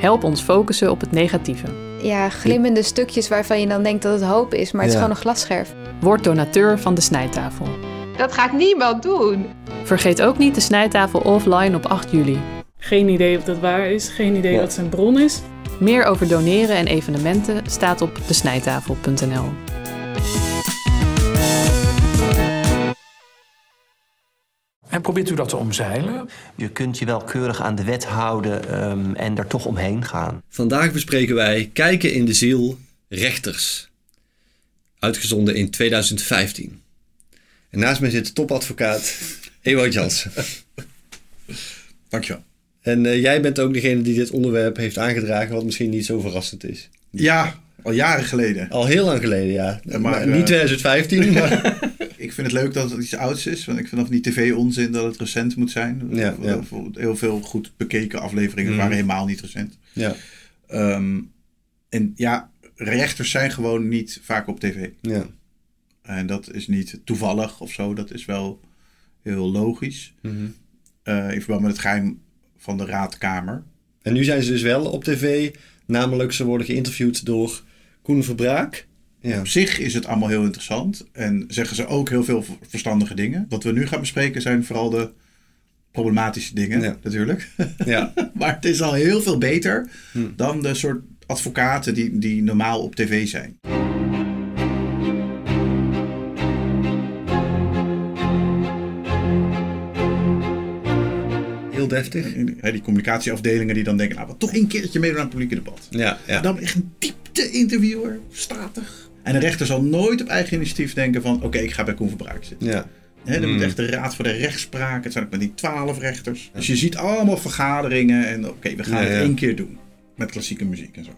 Help ons focussen op het negatieve. Ja, glimmende stukjes waarvan je dan denkt dat het hoop is, maar het is gewoon een glasscherf. Word donateur van de snijtafel. Dat gaat niemand doen. Vergeet ook niet de snijtafel offline op 8 juli. Geen idee of dat waar is, geen idee Ja. wat zijn bron is. Meer over doneren en evenementen staat op desnijtafel.nl. probeert u dat te omzeilen? Je kunt je wel keurig aan de wet houden ehm, en er toch omheen gaan. Vandaag bespreken wij Kijken in de Ziel Rechters. Uitgezonden in 2015. En naast mij zit topadvocaat Ewout Jansen. Dankjewel. En eh, jij bent ook degene die dit onderwerp heeft aangedragen, wat misschien niet zo verrassend is. Ja, al jaren geleden. Al heel lang geleden, ja. Maar, maar, niet eh, 2015, maar... Ik vind het leuk dat het iets ouds is, want ik vind van die tv-onzin dat het recent moet zijn. Ja, ja. Heel veel goed bekeken afleveringen Mhm. waren helemaal niet recent. ja, Ehm, en ja, rechters zijn gewoon niet vaak op tv. ja. En dat is niet toevallig of zo, dat is wel heel logisch. Mhm. Eh, in verband met het geheim van de raadkamer. En nu zijn ze dus wel op tv, namelijk ze worden geïnterviewd door Koen Verbraak. Ja. Op zich is het allemaal heel interessant en zeggen ze ook heel veel verstandige dingen. Wat we nu gaan bespreken zijn vooral de problematische dingen, Ja. natuurlijk. Ja. maar het is al heel veel beter Hm. dan de soort advocaten die, die normaal op tv zijn. Heel deftig. Die communicatieafdelingen die dan denken, nou, we toch een keertje meedoen aan het publieke debat. Ja, ja. Dan echt een diepte interviewer, statig. En een rechter zal nooit op eigen initiatief denken van, oké, ik ga bij Koen Verbraak zitten. ja. Hè, dan Mm. moet echt de Raad voor de Rechtspraak. Het zijn ook met die twaalf rechters. Dus je ziet allemaal vergaderingen. En oké, we gaan Ja, het ja. één keer doen. Met klassieke muziek en zo.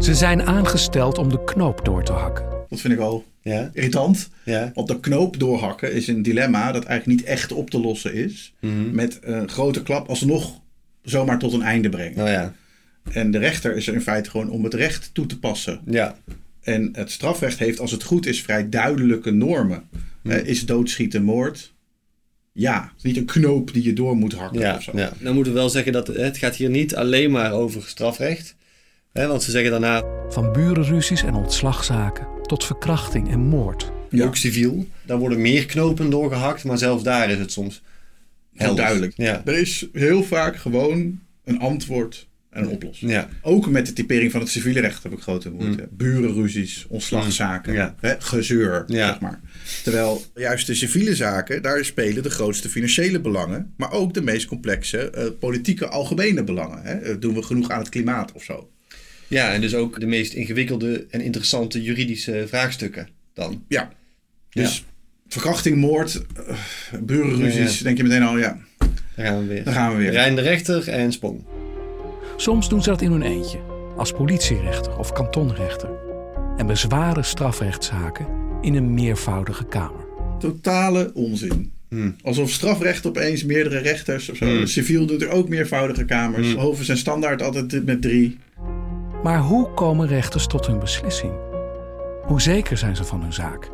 Ze zijn aangesteld om de knoop door te hakken. Dat vind ik al Ja, irritant. ja. Want de knoop doorhakken is een dilemma dat eigenlijk niet echt op te lossen is. Mhm. Met een grote klap alsnog zomaar tot een einde brengen. Nou ja, En de rechter is er in feite gewoon om het recht toe te passen. ja. En het strafrecht heeft, als het goed is, vrij duidelijke normen. Hm. Eh, is doodschieten moord? Ja. Het is niet een knoop die je door moet hakken Ja, of zo. ja. Dan moeten we wel zeggen dat het gaat hier niet alleen maar over strafrecht. Hè, want ze zeggen daarna Van burenruzies en ontslagzaken tot verkrachting en moord. Ja. ook civiel. Daar worden meer knopen doorgehakt, maar zelfs daar is het soms Heel duidelijk. Ja, Er is heel vaak gewoon een antwoord en een oplossing. ja, Ook met de typering van het civiele recht heb ik grote moeite. Mm. Burenruzies, ontslagzaken, Ja. hè, gezeur, Ja. zeg maar. Terwijl juist de civiele zaken, daar spelen de grootste financiële belangen, maar ook de meest complexe eh, politieke algemene belangen. Hè. Eh, Doen we genoeg aan het klimaat of zo? ja, en dus ook de meest ingewikkelde en interessante juridische vraagstukken dan. Ja. Dus verkrachting, moord, eh, burenruzies, denk je meteen al, ja, Daar gaan we weer. daar gaan we weer. Rijn de rechter en Sprong. Soms doen ze dat in hun eentje, als politierechter of kantonrechter. En bezwaren strafrechtszaken in een meervoudige kamer. Totale onzin. Hmm. Alsof strafrecht opeens meerdere rechters of zo. Hmm. Civiel doet er ook meervoudige kamers. Hmm. Hoven zijn standaard altijd met drie. Maar hoe komen rechters tot hun beslissing? Hoe zeker zijn ze van hun zaak?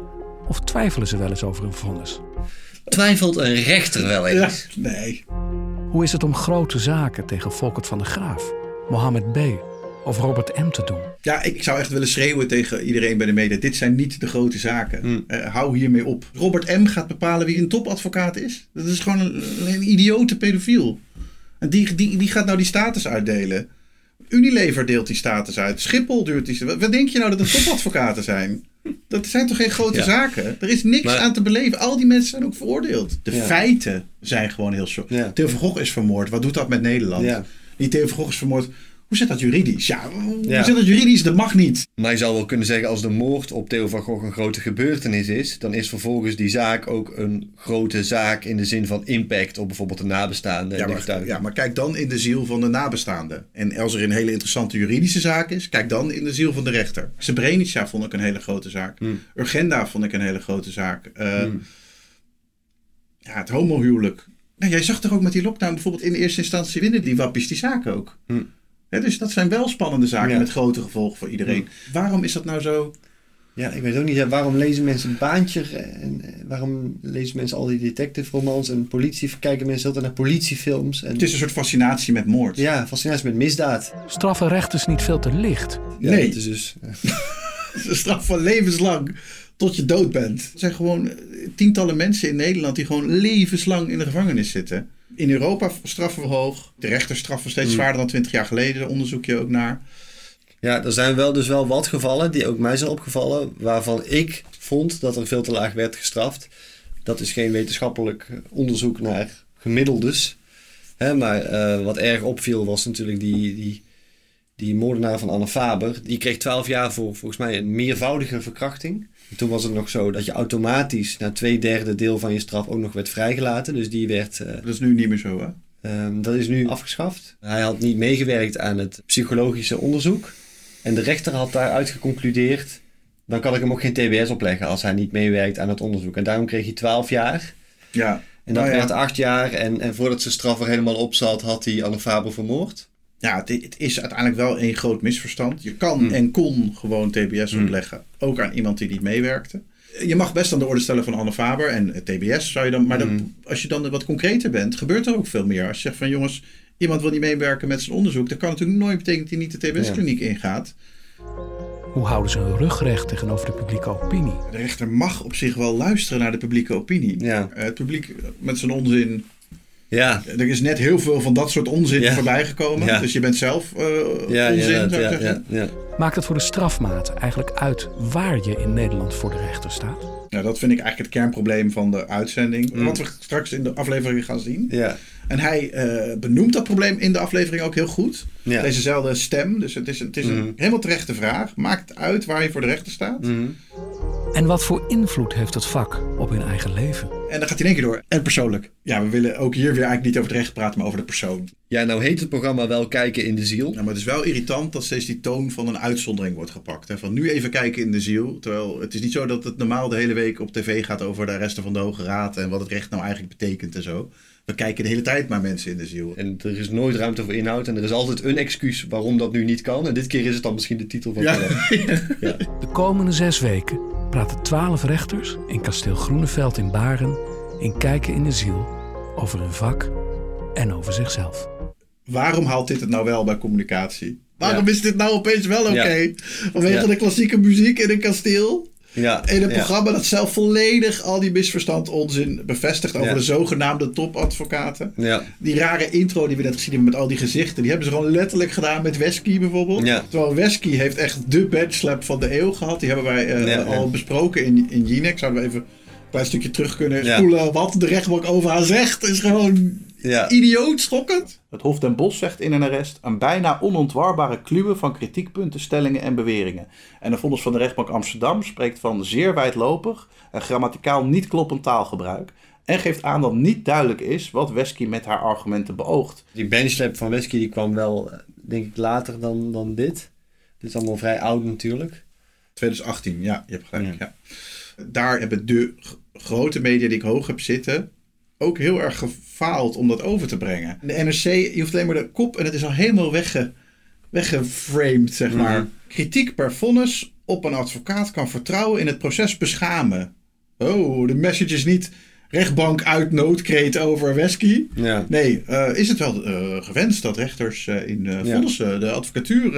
Of twijfelen ze wel eens over hun vonnis? Twijfelt een rechter wel Ja, eens? nee. Hoe is het om grote zaken tegen Volkert van de Graaf, Mohammed B. of Robert M. te doen? Ja, ik zou echt willen schreeuwen tegen iedereen bij de media. Dit zijn niet de grote zaken. Hmm. Eh, hou hiermee op. Robert M. gaat bepalen wie een topadvocaat is. Dat is gewoon een, een idiote pedofiel. En die, die, die gaat nou die status uitdelen. Unilever deelt die status uit. Schiphol duurt die... Wat wat denk je nou dat de topadvocaten zijn? Dat zijn toch geen grote Ja. zaken? Er is niks Maar- aan te beleven. Al die mensen zijn ook veroordeeld. De Ja. feiten zijn gewoon heel zo. Ja. Theo van Gogh is vermoord. Wat doet dat met Nederland? Ja. Die Theo van Gogh is vermoord. Hoe zit dat juridisch? Ja, hoe Ja. zit dat juridisch? Dat mag niet. Maar je zou wel kunnen zeggen, als de moord op Theo van Gogh een grote gebeurtenis is, dan is vervolgens die zaak ook een grote zaak in de zin van impact op bijvoorbeeld de nabestaanden en Ja maar, ja, maar kijk dan in de ziel van de nabestaanden. En als er een hele interessante juridische zaak is, kijk dan in de ziel van de rechter. Srebrenica vond ik een hele grote zaak. Hmm. Urgenda vond ik een hele grote zaak. Eh, Hmm. Ja, het homohuwelijk. Nou, jij zag toch ook met die lockdown bijvoorbeeld in eerste instantie winnen die wappies die zaak ook. Hmm. Dus dat zijn wel spannende zaken Ja. met grote gevolgen voor iedereen. Waarom is dat nou zo Ja, ik weet ook niet. ja, waarom lezen mensen Baantje en eh, waarom lezen mensen al die detective romans en politie... Kijken mensen altijd naar politiefilms. En, Het is een soort fascinatie met moord. Ja, fascinatie met misdaad. Straffen rechters niet veel te licht. Ja, Nee. Het is dus... Is een straf van levenslang tot je dood bent. Er zijn gewoon eh, tientallen mensen in Nederland die gewoon levenslang in de gevangenis zitten. In Europa straffen we hoog. De rechters straffen steeds Mm. zwaarder dan 20 jaar geleden. Daar onderzoek je ook naar. Ja, er zijn wel dus wel wat gevallen die ook mij zijn opgevallen, waarvan ik vond dat er veel te laag werd gestraft. Dat is geen wetenschappelijk onderzoek naar gemiddeldes. Hè, maar eh, wat erg opviel was natuurlijk die, die, die moordenaar van Anne Faber. Die kreeg 12 jaar voor volgens mij een meervoudige verkrachting. En toen was het nog zo dat je automatisch na twee derde deel van je straf ook nog werd vrijgelaten. Dus die werd eh, Dat is nu niet meer zo, hè? Ehm, dat is nu afgeschaft. Hij had niet meegewerkt aan het psychologische onderzoek. En de rechter had daaruit geconcludeerd... dan kan ik hem ook geen TBS opleggen als hij niet meewerkt aan het onderzoek. En daarom kreeg hij 12 jaar. Ja. En dat Nou ja. werd 8 jaar. En, en voordat zijn straf er helemaal op zat, had hij Anne Faber vermoord. Ja, het, het is uiteindelijk wel een groot misverstand. Je kan Mm. en kon gewoon TBS Mm. opleggen. Ook aan iemand die niet meewerkte. Je mag best aan de orde stellen van Anne Faber en het TBS zou je dan. Maar dan, Mm. als je dan wat concreter bent, gebeurt er ook veel meer. Als je zegt van jongens, iemand wil niet meewerken met zijn onderzoek, dat kan natuurlijk nooit betekenen dat hij niet de TBS-kliniek ingaat. Hoe houden ze hun rug recht tegenover de publieke opinie? De rechter mag op zich wel luisteren naar de publieke opinie. Ja. Eh, het publiek met zijn onzin. Ja. Er is net heel veel van dat soort onzin Ja. voorbij gekomen. Ja. Dus je bent zelf eh, Ja, onzin, inderdaad, zou ik ja, zeggen. ja, ja. Maakt het voor de strafmaat eigenlijk uit waar je in Nederland voor de rechter staat? Nou, dat vind ik eigenlijk het kernprobleem van de uitzending. Mm. Wat we straks in de aflevering gaan zien. Ja. En hij eh, benoemt dat probleem in de aflevering ook heel goed. Ja. Dezezelfde stem. Dus het is, het is een Mhm. helemaal terechte vraag. Maakt het uit waar je voor de rechter staat? Mhm. En wat voor invloed heeft het vak op hun eigen leven? En dan gaat hij in één keer door. En persoonlijk. Ja, we willen ook hier weer eigenlijk niet over het recht praten, maar over de persoon. ja, nou heet het programma wel Kijken in de Ziel. Nou, maar het is wel irritant dat steeds die toon van een uitzondering wordt gepakt. Hè? Van nu even kijken in de ziel. Terwijl het is niet zo dat het normaal de hele week op tv gaat over de arresten van de Hoge Raad. En wat het recht nou eigenlijk betekent en zo. We kijken de hele tijd maar mensen in de ziel. En er is nooit ruimte voor inhoud. En er is altijd een excuus waarom dat nu niet kan. En dit keer is het dan misschien de titel van het Ja. programma. De komende zes weken praten twaalf rechters in kasteel Groeneveld in Baren in Kijken in de Ziel over hun vak en over zichzelf. Waarom haalt dit het nou wel bij communicatie? Waarom Ja. is dit nou opeens wel oké? Ja. Vanwege Ja. de klassieke muziek in een kasteel? Ja. In een ja. programma dat zelf volledig al die misverstand onzin bevestigt over Ja. de zogenaamde topadvocaten. Ja. Die rare intro die we net gezien hebben met al die gezichten, die hebben ze gewoon letterlijk gedaan met Wesky bijvoorbeeld. Terwijl Wesky heeft echt de badslap van de eeuw gehad. Die hebben wij eh, al besproken in, in Jinek. Zouden we even een klein stukje terug kunnen spoelen. Wat de rechtbank over haar zegt is gewoon Ja. idioot schokkend. Het Hof den Bosch zegt in een arrest een bijna onontwarbare kluwe van kritiekpunten, stellingen en beweringen. En de vonnis van de rechtbank Amsterdam spreekt van zeer wijdlopig en grammaticaal niet kloppend taalgebruik. En geeft aan dat niet duidelijk is wat Wesky met haar argumenten beoogt. Die benchslap van Wesky die kwam wel, eh, denk ik, later dan, dan dit. Dit is allemaal vrij oud natuurlijk. 2018, ja, je hebt gelijk. Ja. Daar hebben de grote media die ik hoog heb zitten ook heel erg gefaald om dat over te brengen. De NRC, je hoeft alleen maar de kop en het is al helemaal wegge, weggeframed, zeg maar. Mhm. Kritiek per vonnis op een advocaat kan vertrouwen in het proces beschamen. Oh, de message is niet rechtbank uit noodkreet over Wesky. Ja. Nee, eh, is het wel eh, gewenst dat rechters eh, in Ja. vonnissen, de advocatuur,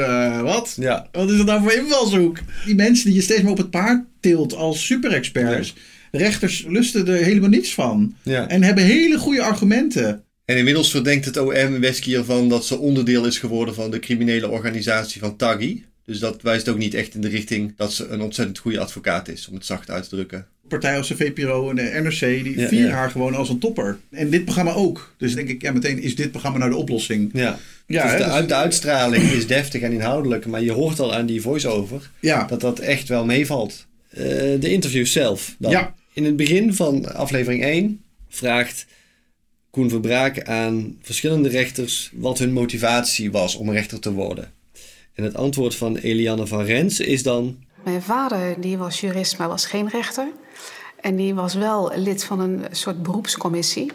wat? Ja. Wat is het nou voor invalshoek? Die mensen die je steeds maar op het paard tilt als superexperts. Rechters lusten er helemaal niets van. Ja. En hebben hele goede argumenten. En inmiddels verdenkt het OM Wesky ervan dat ze onderdeel is geworden van de criminele organisatie van Taggi. Dus dat wijst ook niet echt in de richting dat ze een ontzettend goede advocaat is, om het zacht uit te drukken. Partijen als de VPRO en de NRC, die Ja, vieren ja. haar gewoon als een topper. En dit programma ook. Dus denk ik, ja, meteen is dit programma nou de oplossing. Ja. Ja, dus hè, de, dus- uit- de uitstraling is deftig en inhoudelijk, maar je hoort al aan die voice-over dat dat echt wel meevalt. Eh, de interviews zelf dan. Ja. In het begin van aflevering 1 vraagt Koen Verbraak aan verschillende rechters wat hun motivatie was om rechter te worden. En het antwoord van Eliane van Rens is dan... Mijn vader die was jurist, maar was geen rechter. En die was wel lid van een soort beroepscommissie.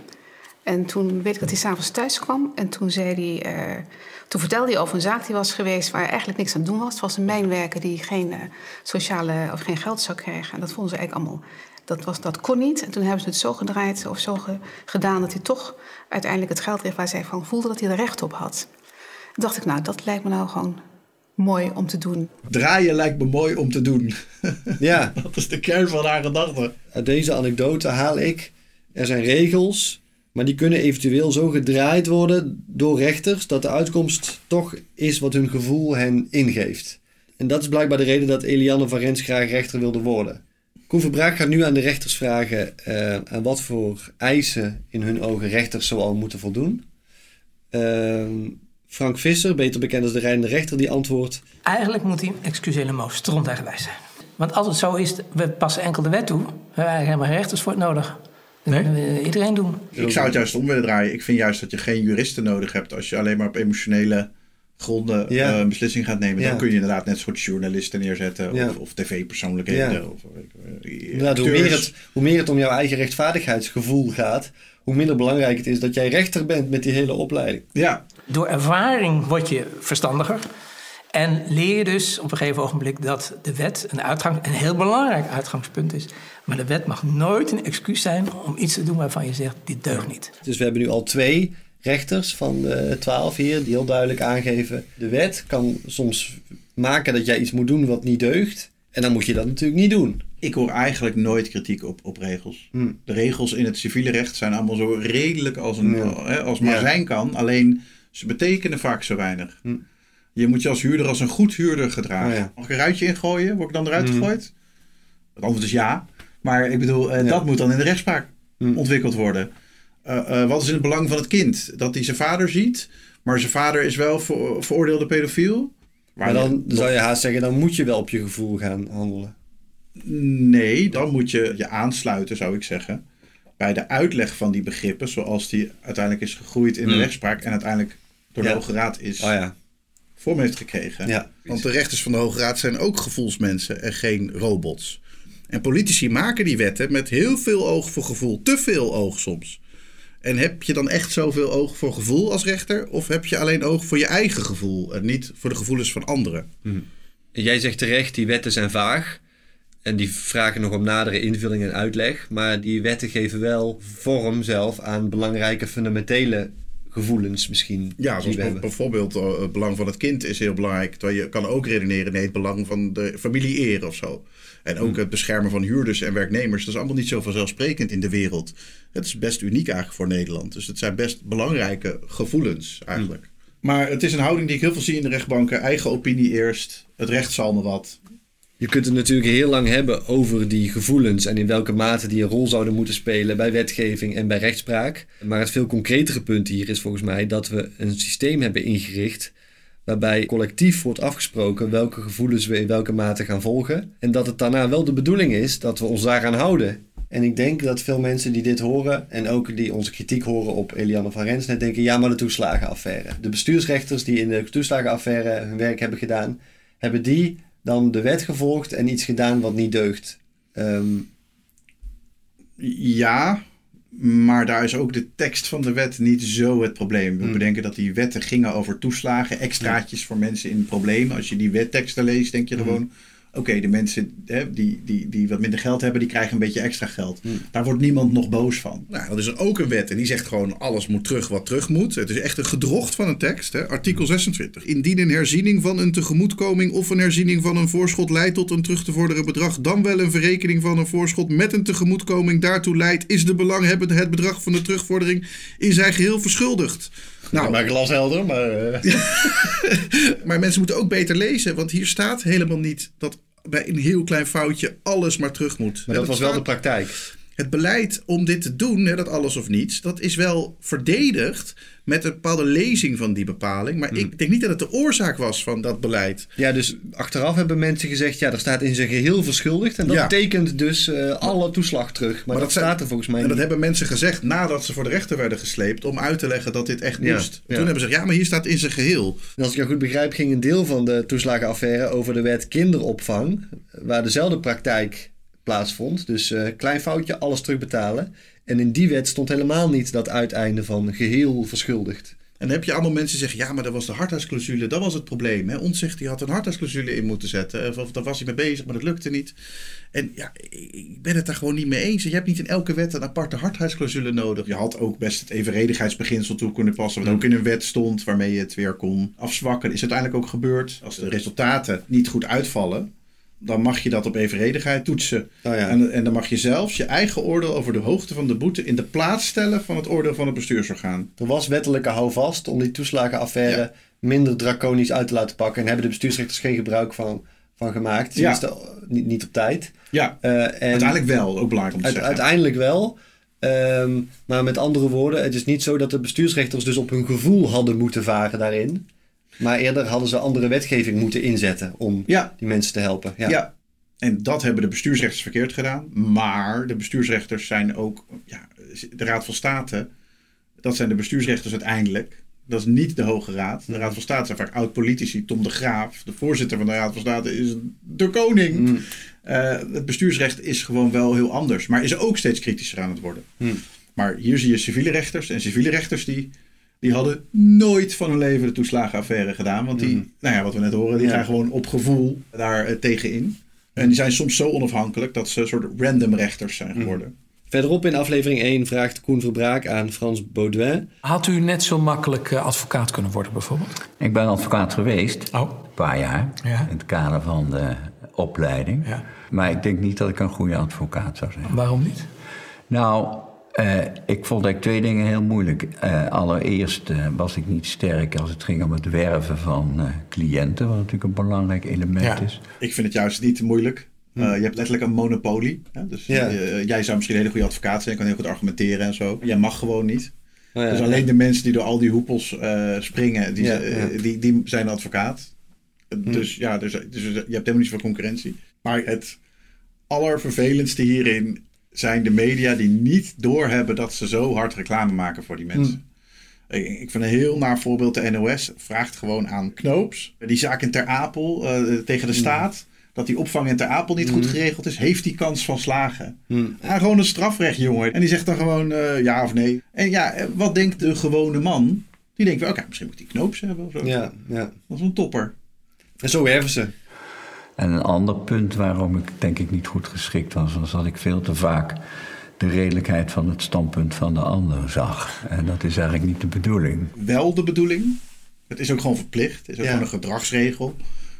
En toen weet ik dat hij s'avonds thuis kwam. En toen, zei hij, eh, toen vertelde hij over een zaak die was geweest... waar eigenlijk niks aan doen was. Het was een mijnwerker die geen, eh, sociale, of geen geld zou krijgen. En dat vonden ze eigenlijk allemaal... Dat, was, dat kon niet. En toen hebben ze het zo gedraaid of zo ge- gedaan... dat hij toch uiteindelijk het geld kreeg waar zij van voelde dat hij er recht op had. Toen dacht ik, nou, dat lijkt me nou gewoon mooi om te doen. Draaien lijkt me mooi om te doen. Ja, Dat is de kern van haar gedachte. uit deze anekdote haal ik... Er zijn regels, maar die kunnen eventueel zo gedraaid worden door rechters... dat de uitkomst toch is wat hun gevoel hen ingeeft. En dat is blijkbaar de reden dat Eliane van Rens graag rechter wilde worden. Koen Verbraak gaat nu aan de rechters vragen... eh, aan wat voor eisen in hun ogen rechters zoal moeten voldoen. Ehm, Frank Visser, beter bekend als de rijdende rechter, die antwoordt... Eigenlijk moet hij, excuus helemaal, stronteigenwijs zijn. Want als het zo is, we passen enkel de wet toe. We hebben helemaal rechters voor het nodig. Dat Nee? kunnen we iedereen doen. Ik zou het juist om willen draaien. Ik vind juist dat je geen juristen nodig hebt als je alleen maar op emotionele gronden Ja. eh, een beslissing gaat nemen. Ja. Dan kun je inderdaad net soort journalisten neerzetten Ja. of, of tv-persoonlijkheden. Of, eh, Inderdaad, hoe, meer het, hoe meer het om jouw eigen rechtvaardigheidsgevoel gaat, hoe minder belangrijk het is dat jij rechter bent met die hele opleiding. Ja, Door ervaring word je verstandiger. En leer je dus op een gegeven ogenblik dat de wet een, uitgang, een heel belangrijk uitgangspunt is. Maar de wet mag nooit een excuus zijn om iets te doen waarvan je zegt, dit deugt niet. Dus we hebben nu al twee rechters van de twaalf hier die heel duidelijk aangeven, de wet kan soms maken dat jij iets moet doen wat niet deugt. En dan moet je dat natuurlijk niet doen. ik hoor eigenlijk nooit kritiek op, op regels. Hm. De regels in het civiele recht zijn allemaal zo redelijk als, een, als maar Ja. zijn kan. Alleen ze betekenen vaak zo weinig. Hm. Je moet je als huurder als een goed huurder gedragen. Oh ja. Mag ik een ruitje ingooien? Word ik dan eruit Hm. gegooid? Het antwoord is ja. Maar ik bedoel, eh, Ja. dat moet dan in de rechtspraak Hm. ontwikkeld worden. Eh, eh, wat is in het belang van het kind? Dat hij zijn vader ziet, maar zijn vader is wel ver- veroordeelde pedofiel. Maar dan zou je haast zeggen, dan moet je wel op je gevoel gaan handelen. Nee, dan moet je je aansluiten, zou ik zeggen, bij de uitleg van die begrippen, zoals die uiteindelijk is gegroeid in de Mm. rechtspraak en uiteindelijk door de Ja. Hoge Raad is Oh ja. Vorm heeft gekregen. Ja. Want de rechters van de Hoge Raad zijn ook gevoelsmensen en geen robots. En politici maken die wetten met heel veel oog voor gevoel, te veel oog soms. En heb je dan echt zoveel oog voor gevoel als rechter? Of heb je alleen oog voor je eigen gevoel en niet voor de gevoelens van anderen? Jij zegt terecht, die wetten zijn vaag. En die vragen nog om nadere invulling en uitleg. Maar die wetten geven wel vorm zelf aan belangrijke fundamentele gevoelens misschien. Ja, zoals bijvoorbeeld eh, het belang van het kind is heel belangrijk. Terwijl je kan ook redeneren, nee, het belang van de familie eer of zo. En ook het beschermen van huurders en werknemers. Dat is allemaal niet zo vanzelfsprekend in de wereld. Het is best uniek eigenlijk voor Nederland. Dus het zijn best belangrijke gevoelens eigenlijk. Maar het is een houding die ik heel veel zie in de rechtbanken. Eigen opinie eerst. Het recht zal me wat. Je kunt het natuurlijk heel lang hebben over die gevoelens en in welke mate die een rol zouden moeten spelen bij wetgeving en bij rechtspraak. Maar het veel concretere punt hier is volgens mij dat we een systeem hebben ingericht waarbij collectief wordt afgesproken welke gevoelens we in welke mate gaan volgen. En dat het daarna wel de bedoeling is dat we ons daaraan houden. En ik denk dat veel mensen die dit horen en ook die onze kritiek horen op Eliane van Rens net denken, ja maar de toeslagenaffaire. De bestuursrechters die in de toeslagenaffaire hun werk hebben gedaan, hebben die dan de wet gevolgd en iets gedaan wat niet deugt. Ehm, Ja, maar daar is ook de tekst van de wet niet zo het probleem. We Hmm. bedenken dat die wetten gingen over toeslagen, extraatjes voor mensen in problemen. Als je die wetteksten leest, denk je Hmm. gewoon... Oké, de mensen hè, die, die, die wat minder geld hebben, die krijgen een beetje extra geld. Hmm. Daar wordt niemand nog boos van. Nou, dat is ook een wet en die zegt gewoon alles moet terug wat terug moet. Het is echt een gedrocht van een tekst. Hè? Artikel 26. Indien een herziening van een tegemoetkoming of een herziening van een voorschot leidt tot een terug te vorderen bedrag, dan wel een verrekening van een voorschot met een tegemoetkoming daartoe leidt, is de belanghebbende het bedrag van de terugvordering in zijn geheel verschuldigd. Nou, maar glashelder, maar... eh, maar mensen moeten ook beter lezen, want hier staat helemaal niet dat bij een heel klein foutje alles maar terug moet. Maar dat was wel de praktijk. Het beleid om dit te doen, hè, dat alles of niets, dat is wel verdedigd met een bepaalde lezing van die bepaling. Maar ik denk niet dat het de oorzaak was van dat beleid. Ja, dus achteraf hebben mensen gezegd, ja, er staat in zijn geheel verschuldigd. En dat Ja. betekent dus eh, alle toeslag terug. Maar, dat, staat er volgens mij En dat hebben mensen gezegd nadat ze voor de rechter werden gesleept om uit te leggen dat dit echt Ja, moest. ja. Toen hebben ze gezegd, ja, maar hier staat in zijn geheel. En als ik jou goed begrijp, ging een deel van de toeslagenaffaire over de wet kinderopvang. Waar dezelfde praktijk plaatsvond. Dus eh, klein foutje, alles terugbetalen. En in die wet stond helemaal niet dat uiteinde van geheel verschuldigd. En dan heb je allemaal mensen die zeggen, ja, maar dat was de hardheidsclausule, dat was het probleem. Hè? Ontzegt, die had een hardheidsclausule in moeten zetten. Of, of daar was hij mee bezig, maar dat lukte niet. En ja, ik ben het daar gewoon niet mee eens. Je hebt niet in elke wet een aparte hardheidsclausule nodig. Je had ook best het evenredigheidsbeginsel toe kunnen passen, wat ook in een wet stond, waarmee je het weer kon afzwakken. Is uiteindelijk ook gebeurd. Als de resultaten niet goed uitvallen, dan mag je dat op evenredigheid toetsen. Oh ja. en, en dan mag je zelfs je eigen oordeel over de hoogte van de boete in de plaats stellen van het oordeel van het bestuursorgaan. Er was wettelijke houvast om die toeslagenaffaire minder draconisch uit te laten pakken. En hebben de bestuursrechters geen gebruik van, van gemaakt. Ja. Tenminste, niet, niet op tijd. Ja, Eh, en uiteindelijk wel, ook belangrijk om te zeggen. uiteindelijk wel. Ehm, maar met andere woorden, het is niet zo dat de bestuursrechters dus op hun gevoel hadden moeten varen daarin. Maar eerder hadden ze andere wetgeving moeten inzetten om Ja. die mensen te helpen. Ja. Ja. En dat hebben de bestuursrechters verkeerd gedaan. Maar de bestuursrechters zijn ook, ja, de Raad van State, dat zijn de bestuursrechters uiteindelijk. Dat is niet de Hoge Raad. De Raad van State zijn vaak oud-politici. Tom de Graaf, de voorzitter van de Raad van State, is de koning. Mm. Eh, het bestuursrecht is gewoon wel heel anders. Maar is ook steeds kritischer aan het worden. Mm. Maar hier zie je civiele rechters. En civiele rechters die, die hadden nooit van hun leven de toeslagenaffaire gedaan. Want die, Mm. nou ja, wat we net horen, die Ja. gaan gewoon op gevoel daar eh, tegenin. En die zijn soms zo onafhankelijk dat ze een soort random rechters zijn geworden. Verderop in aflevering 1 vraagt Koen Verbraak aan Frans Baudouin. Had u net zo makkelijk eh, advocaat kunnen worden, bijvoorbeeld? Ik ben advocaat geweest, Oh. een paar jaar, Ja. in het kader van de opleiding. Ja. Maar ik denk niet dat ik een goede advocaat zou zijn. Waarom niet? Nou, eh, ik vond eigenlijk twee dingen heel moeilijk. Eh, allereerst eh, was ik niet sterk als het ging om het werven van eh, cliënten, wat natuurlijk een belangrijk element Ja. is. Ik vind het juist niet te moeilijk. Eh, je hebt letterlijk een monopolie. Hè? Dus Ja. jij zou misschien een hele goede advocaat zijn. Kan heel goed argumenteren en zo. Jij mag gewoon niet. Oh ja, dus ja. alleen de mensen die door al die hoepels eh, springen, die, Ja, ja. Die, die zijn advocaat. Dus ja, dus, dus je hebt helemaal niet zoveel concurrentie. Maar het allervervelendste hierin zijn de media die niet doorhebben dat ze zo hard reclame maken voor die mensen. Ik, ik vind een heel naar voorbeeld de NOS vraagt gewoon aan Knoops. Die zaak in Ter Apel eh, tegen de staat. Dat die opvang in Ter Apel niet goed geregeld is. Heeft die kans van slagen? Hmm. Ja, gewoon een strafrecht, jongen. En die zegt dan gewoon eh, ja of nee. En ja, eh, wat denkt de gewone man? Die denkt wel, oké, misschien moet ik die Knoops hebben of zo. Ja, ja. Dat is een topper. En zo werven ze. En een ander punt waarom ik denk ik niet goed geschikt was, was dat ik veel te vaak de redelijkheid van het standpunt van de ander zag. En dat is eigenlijk niet de bedoeling. Wel de bedoeling. Het is ook gewoon verplicht. Het is ook Ja. gewoon een gedragsregel.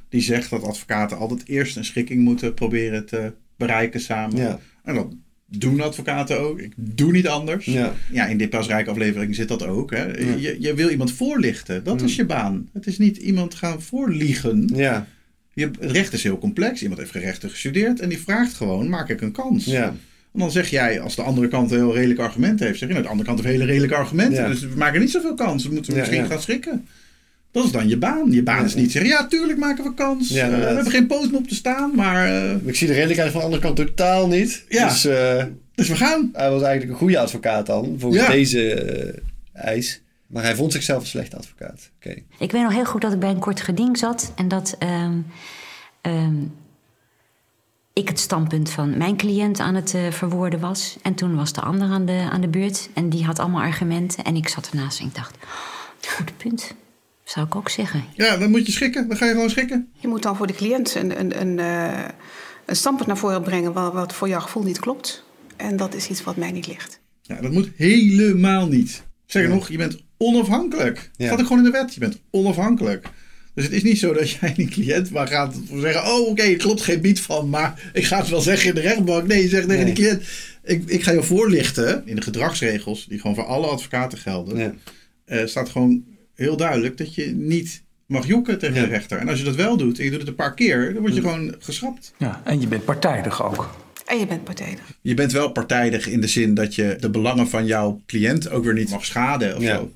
Die zegt dat advocaten altijd eerst een schikking moeten proberen te bereiken samen. Ja. En dat doen advocaten ook. Ik doe niet anders. Ja. Ja, in dit Pasrijk aflevering zit dat ook. Hè. Ja. Je, je wil iemand voorlichten. Dat is je baan. Het is niet iemand gaan voorliegen. Ja. Je, het recht is heel complex. Iemand heeft rechten gestudeerd en die vraagt gewoon, maak ik een kans? Ja. En dan zeg jij, als de andere kant een heel redelijk argument heeft, zeg je, nou, de andere kant heeft hele redelijke argumenten. Ja. Dus we maken niet zoveel kans. We moeten Ja, misschien ja. gaan schikken. Dat is dan je baan. Je baan is niet zeggen, ja, tuurlijk maken we kans. Eh, we hebben geen poten op te staan, maar... eh, Ik zie de redelijkheid van de andere kant totaal niet. Dus eh, dus we gaan. hij was eigenlijk een goede advocaat dan, volgens deze eis. Maar hij vond zichzelf een slechte advocaat. Oké. Ik weet nog heel goed dat ik bij een kort geding zat en dat ehm, ehm, ik het standpunt van mijn cliënt aan het eh, verwoorden was. En toen was de ander aan de, aan de beurt en die had allemaal argumenten. En ik zat ernaast en ik dacht, goed punt. Zou ik ook zeggen. Ja, dan moet je schikken. Dan ga je gewoon schikken. Je moet dan voor de cliënt een, een, een, eh, een standpunt naar voren brengen wat, wat voor jouw gevoel niet klopt. En dat is iets wat mij niet ligt. Ja, dat moet helemaal niet. Zeg nog, je bent onafhankelijk. Het Ja. staat ook gewoon in de wet. Je bent onafhankelijk. Dus het is niet zo dat jij die cliënt maar gaat zeggen... oh, oké, er klopt geen bied van, maar ik ga het wel zeggen in de rechtbank. Nee, je zegt tegen Nee. die cliënt... Ik, ik ga je voorlichten in de gedragsregels... die gewoon voor alle advocaten gelden... Ja. eh, staat gewoon heel duidelijk dat je niet mag jokken tegen Ja. de rechter. En als je dat wel doet en je doet het een paar keer... dan word je gewoon geschrapt. Ja, en je bent partijdig ook. En je bent partijdig. Je bent wel partijdig in de zin dat je de belangen van jouw cliënt ook weer niet mag schaden of Ja. zo.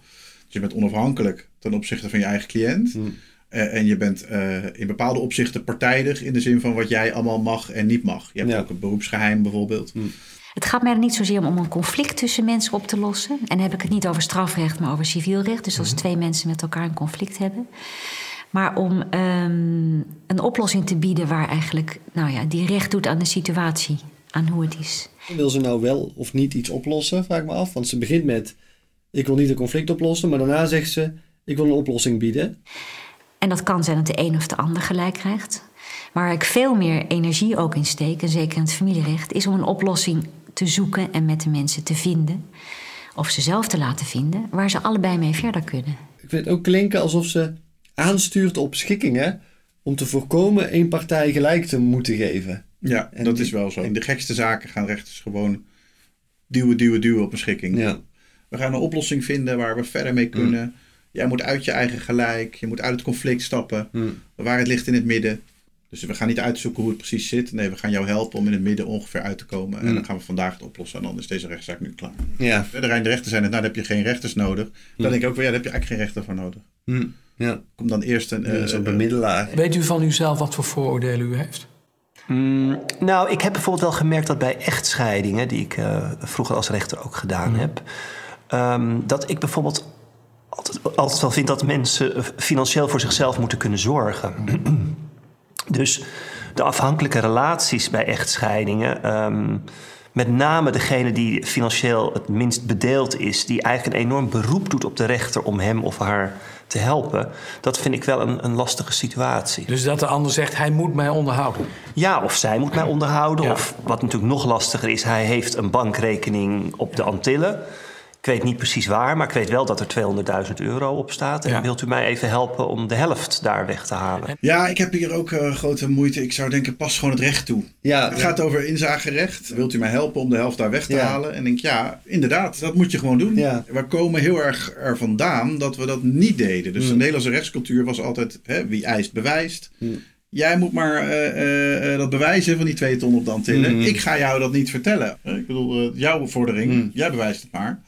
Je bent onafhankelijk ten opzichte van je eigen cliënt. Hmm. Eh, en je bent eh, in bepaalde opzichten partijdig in de zin van wat jij allemaal mag en niet mag. Je hebt Ja. ook een beroepsgeheim bijvoorbeeld. Het gaat mij er niet zozeer om om een conflict tussen mensen op te lossen. En dan heb ik het niet over strafrecht, maar over civiel recht. Dus als twee mensen met elkaar een conflict hebben. Maar om ehm, een oplossing te bieden waar eigenlijk nou ja, die recht doet aan de situatie. aan hoe het is. Wil ze nou wel of niet iets oplossen, vraag ik me af. Want ze begint met, ik wil niet een conflict oplossen. Maar daarna zegt ze, ik wil een oplossing bieden. En dat kan zijn dat de een of de ander gelijk krijgt. Waar ik veel meer energie ook in steek, en zeker in het familierecht, is om een oplossing te zoeken en met de mensen te vinden. Of ze zelf te laten vinden, waar ze allebei mee verder kunnen. Ik vind het ook klinken alsof ze aanstuurt op schikkingen om te voorkomen één partij gelijk te moeten geven. Ja, En dat die- is wel zo. In de gekste zaken gaan rechters gewoon duwen, duwen, duwen op een schikking. Ja. We gaan een oplossing vinden waar we verder mee kunnen. Jij moet uit je eigen gelijk. Je moet uit het conflict stappen. Hmm. De waarheid ligt in het midden. Dus we gaan niet uitzoeken hoe het precies zit. Nee, we gaan jou helpen om in het midden ongeveer uit te komen. En Hmm. dan gaan we vandaag het oplossen. En dan is deze rechtszaak nu klaar. Ja. De Rijn de rechter zijn het, nou dan heb je geen rechters nodig. Dan denk ik ook wel, ja, daar heb je eigenlijk geen rechter voor nodig. Hm. Ja. Kom dan eerst een... Ja, zo'n eh, bemiddelaar. Weet u van uzelf wat voor vooroordelen u heeft? Mm, nou, ik heb bijvoorbeeld wel gemerkt dat bij echtscheidingen, die ik eh, vroeger als rechter ook gedaan heb, ehm, dat ik bijvoorbeeld altijd, altijd wel vind dat mensen eh, financieel voor zichzelf moeten kunnen zorgen. dus de afhankelijke relaties bij echtscheidingen, ehm, met name degene die financieel het minst bedeeld is, die eigenlijk een enorm beroep doet op de rechter om hem of haar te helpen, dat vind ik wel een, een lastige situatie. Dus dat de ander zegt, hij moet mij onderhouden. Ja, of zij moet mij onderhouden. Of wat natuurlijk nog lastiger is, hij heeft een bankrekening op de Antillen. Ik weet niet precies waar, maar ik weet wel dat er 200.000 euro op staat. En Ja. wilt u mij even helpen om de helft daar weg te halen? Ja, ik heb hier ook eh, grote moeite. Ik zou denken, pas gewoon het recht toe. Ja, Het gaat over inzagerecht. Wilt u mij helpen om de helft daar weg te Ja. halen? En ik denk, ja, inderdaad, dat moet je gewoon doen. Ja. We komen heel erg er vandaan dat we dat niet deden. Dus Mm. de Nederlandse rechtscultuur was altijd, hè, wie eist, bewijst. Mm. Jij moet maar eh, eh, dat bewijzen van die twee ton op de Antillen. Mm. Ik ga jou dat niet vertellen. Ik bedoel, jouw vordering, Mm. jij bewijst het maar.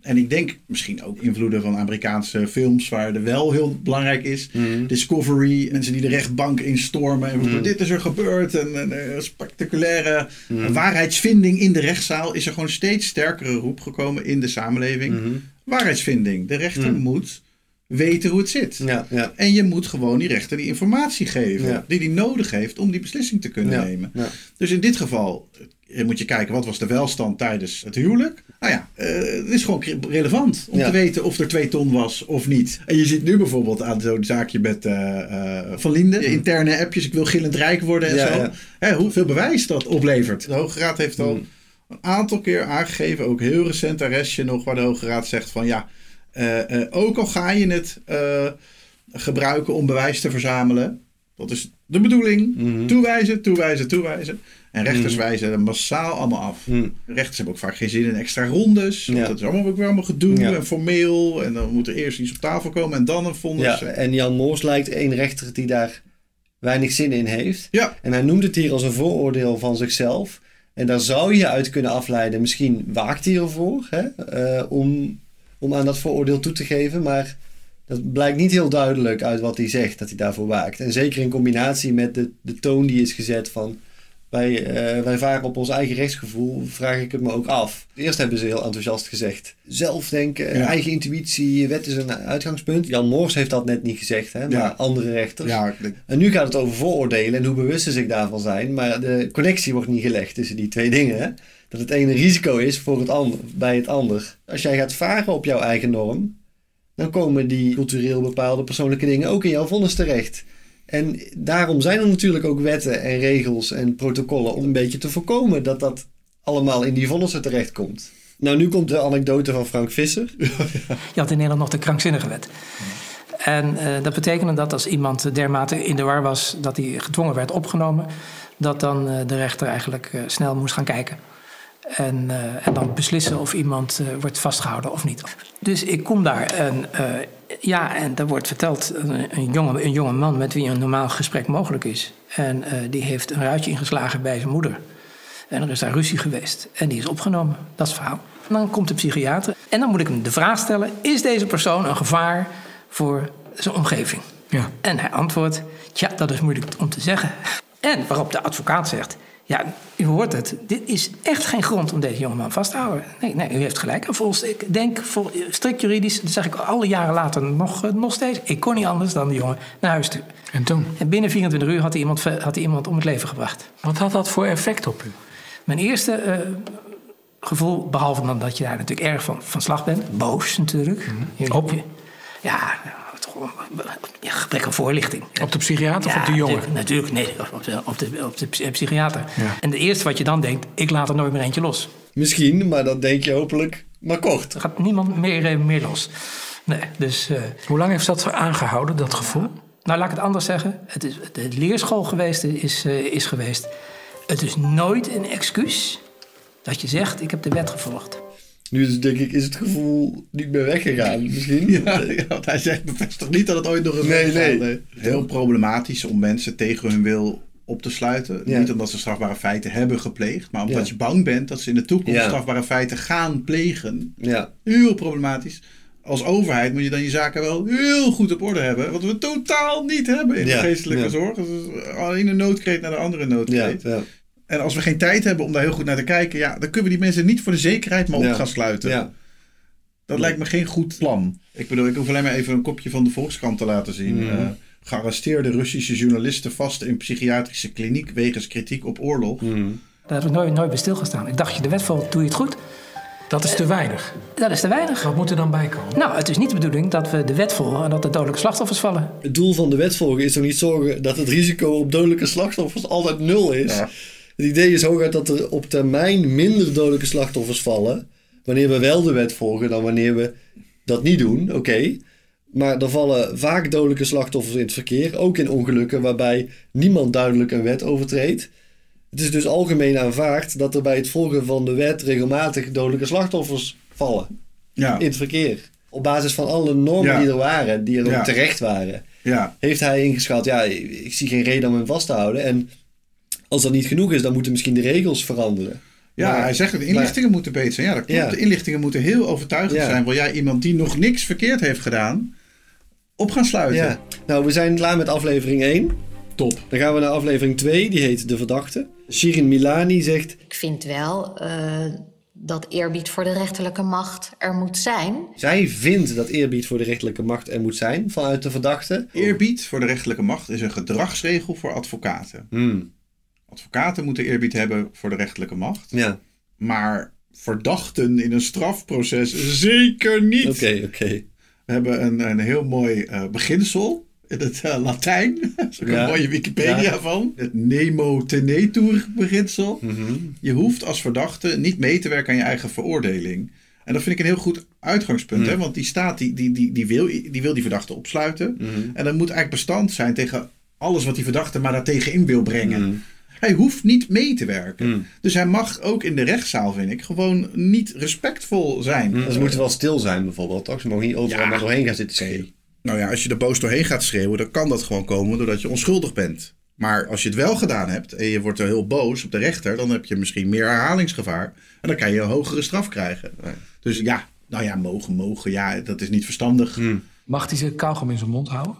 En ik denk misschien ook invloeden van Amerikaanse films, waar er wel heel belangrijk is. Mm. Discovery, mensen die de rechtbank instormen. En Mm. dit is er gebeurd. En een eh, spectaculaire Mm. waarheidsvinding in de rechtszaal. Is er gewoon steeds sterkere roep gekomen in de samenleving. Mhm. Waarheidsvinding. De rechter moet weten hoe het zit. Ja, ja. En je moet gewoon die rechter die informatie geven. Ja. Die hij nodig heeft om die beslissing te kunnen nemen. Dus in dit geval moet je kijken, wat was de welstand tijdens het huwelijk? Nou ja, eh, het is gewoon relevant om Ja. te weten of er twee ton was of niet. En je zit nu bijvoorbeeld aan zo'n zaakje met eh, eh, Van Linden. Interne appjes, ik wil gillend rijk worden en Ja, zo. ja. Hè, hoeveel bewijs dat oplevert. De Hoge Raad heeft al Mm. een aantal keer aangegeven, ook heel recent arrestje nog, waar de Hoge Raad zegt van ja, eh, eh, ook al ga je het eh, gebruiken om bewijs te verzamelen, dat is de bedoeling, Mhm. toewijzen, toewijzen, toewijzen. En rechters Mhm. wijzen er massaal allemaal af. Hm. Rechters hebben ook vaak geen zin in extra rondes. Want dat is allemaal ook weer allemaal gedoe Ja. en formeel. En dan moet er eerst iets op tafel komen en dan een vonnis. Ja, en Jan Moors lijkt een rechter die daar weinig zin in heeft. Ja. En hij noemt het hier als een vooroordeel van zichzelf. En daar zou je uit kunnen afleiden, misschien waakt hij ervoor hè, eh, om, om aan dat vooroordeel toe te geven. Maar dat blijkt niet heel duidelijk uit wat hij zegt, dat hij daarvoor waakt. En zeker in combinatie met de, de toon die is gezet van... Wij, eh, wij varen op ons eigen rechtsgevoel, vraag ik het me ook af. Eerst hebben ze heel enthousiast gezegd. Zelfdenken, Ja. eigen intuïtie, wet is een uitgangspunt. Jan Moors heeft dat net niet gezegd, hè, maar Ja. andere rechters. Ja, ik En nu gaat het over vooroordelen en hoe bewust ze zich daarvan zijn. Maar de connectie wordt niet gelegd tussen die twee dingen. Hè? Dat het ene risico is voor het ander, bij het ander. Als jij gaat varen op jouw eigen norm, dan komen die cultureel bepaalde persoonlijke dingen ook in jouw vonnis terecht. En daarom zijn er natuurlijk ook wetten en regels en protocollen om een beetje te voorkomen dat dat allemaal in die vonnissen terechtkomt. Nou, nu komt de anekdote van Frank Visser. Je had in Nederland nog de krankzinnige wet. En eh, dat betekende dat als iemand dermate in de war was dat hij gedwongen werd opgenomen, dat dan eh, de rechter eigenlijk eh, snel moest gaan kijken. En, en dan beslissen of iemand wordt vastgehouden of niet. Dus ik kom daar en ja, en daar wordt verteld een, een, jonge, een jonge man met wie een normaal gesprek mogelijk is. En eh, die heeft een ruitje ingeslagen bij zijn moeder. En er is daar ruzie geweest. En die is opgenomen. Dat is het verhaal. En dan komt de psychiater. En dan moet ik hem de vraag stellen: is deze persoon een gevaar voor zijn omgeving? Ja. En hij antwoordt: Tja, dat is moeilijk om te zeggen. En waarop de advocaat zegt: Ja, u hoort het. Dit is echt geen grond om deze jongeman vast te houden. Nee, nee u heeft gelijk. En volgens, ik denk, vol, strikt juridisch, dat zeg ik alle jaren later nog, eh, nog steeds. Ik kon niet anders dan de jongen naar huis sturen. En toen? En binnen 24 uur had hij iemand, had hij iemand om het leven gebracht. Wat had dat voor effect op u? Mijn eerste eh, gevoel, behalve dan dat je daar natuurlijk erg van, van slag bent, boos natuurlijk. Op? je- ja, ja, gebrek aan voorlichting. Op de psychiater of op de jongen? Natuurlijk, nee, op de, op de, op de psy- psychiater. Ja. En de eerste wat je dan denkt, ik laat er nooit meer eentje los. Misschien, maar dan denk je hopelijk maar kort. Er gaat niemand meer, eh, meer los. Nee, dus... eh, Hoe lang heeft dat aangehouden, dat gevoel? Nou, laat ik het anders zeggen. Het is de leerschool geweest is, eh, is geweest. Het is nooit een excuus dat je zegt, ik heb de wet gevolgd. Nu is, denk ik, is het gevoel niet meer weggegaan, misschien. Ja, ja, want hij zegt bevestigt niet dat het ooit nog een Nee, nee. gaat, Heel problematisch om mensen tegen hun wil op te sluiten. Ja. Niet omdat ze strafbare feiten hebben gepleegd, maar omdat Ja. je bang bent dat ze in de toekomst strafbare feiten gaan plegen. Ja. Heel problematisch. Als overheid moet je dan je zaken wel heel goed op orde hebben. Wat we totaal niet hebben in de geestelijke zorg. Is alleen een noodkreet naar de andere noodkreet. Ja, ja. En als we geen tijd hebben om daar heel goed naar te kijken, ja, dan kunnen we die mensen niet voor de zekerheid maar op Ja. gaan sluiten. Ja. Dat lijkt me geen goed plan. Ik bedoel, ik hoef alleen maar even een kopje van de Volkskrant te laten zien. Mhm. Eh, gearresteerde Russische journalisten vast in psychiatrische kliniek wegens kritiek op oorlog. Mhm. Daar heb ik nooit, nooit bij stilgestaan. Ik dacht, je de wet volgt, doe je het goed. Dat is te weinig. Dat is te weinig. Wat moet er dan bij komen? Nou, het is niet de bedoeling dat we de wet volgen en dat er dodelijke slachtoffers vallen. Het doel van de wet volgen is toch niet zorgen dat het risico op dodelijke slachtoffers altijd nul is. Ja. Het idee is hooguit dat er op termijn minder dodelijke slachtoffers vallen. Wanneer we wel de wet volgen dan wanneer we dat niet doen. Oké. Maar er vallen vaak dodelijke slachtoffers in het verkeer. Ook in ongelukken waarbij niemand duidelijk een wet overtreedt. Het is dus algemeen aanvaard dat er bij het volgen van de wet regelmatig dodelijke slachtoffers vallen. Ja. In het verkeer. Op basis van alle normen Ja. die er waren, die er ook Ja. terecht waren Ja. heeft hij ingeschat, ja, ik zie geen reden om hem vast te houden. En als dat niet genoeg is, dan moeten misschien de regels veranderen. Ja, Maar- hij zegt dat de inlichtingen moeten beter zijn. Ja, dat klopt. Ja. De inlichtingen moeten heel overtuigend Ja. zijn. Wil jij iemand die nog niks verkeerd heeft gedaan, op gaan sluiten? Ja. Nou, we zijn klaar met aflevering 1. Top. Dan gaan we naar aflevering 2, die heet De Verdachte. Shirin Milani zegt, Ik vind wel eh, dat eerbied voor de rechterlijke macht er moet zijn. zij vindt dat eerbied voor de rechterlijke macht er moet zijn vanuit de verdachte. Eerbied voor de rechterlijke macht is een gedragsregel voor advocaten. Hmm. Advocaten moeten eerbied hebben voor de rechterlijke macht. Ja, Maar verdachten in een strafproces zeker niet. oké, oké. We hebben een, een heel mooi eh, beginsel in het eh, Latijn. Daar is ook Ja. een mooie Wikipedia Ja. van. Het nemo tenetur beginsel. Mhm. Je hoeft als verdachte niet mee te werken aan je eigen veroordeling. En dat vind ik een heel goed uitgangspunt. Mhm. Hè? Want die staat die, die, die, die, wil, die wil die verdachte opsluiten. Mhm. En dat moet eigenlijk bestand zijn tegen alles wat die verdachte maar daartegen in wil brengen. Hij hoeft niet mee te werken. Mhm. Dus hij mag ook in de rechtszaal, vind ik, gewoon niet respectvol zijn. Dus ze moeten wel stil zijn bijvoorbeeld, toch? Ze mogen niet overal Ja. maar doorheen gaan zitten schreeuwen. Nou ja, als je er boos doorheen gaat schreeuwen, dan kan dat gewoon komen doordat je onschuldig bent. Maar als je het wel gedaan hebt en je wordt er heel boos op de rechter, dan heb je misschien meer herhalingsgevaar. En dan kan je een hogere straf krijgen. Dus ja, nou ja, mogen, mogen, ja, dat is niet verstandig. Mag hij zijn kauwgom in zijn mond houden?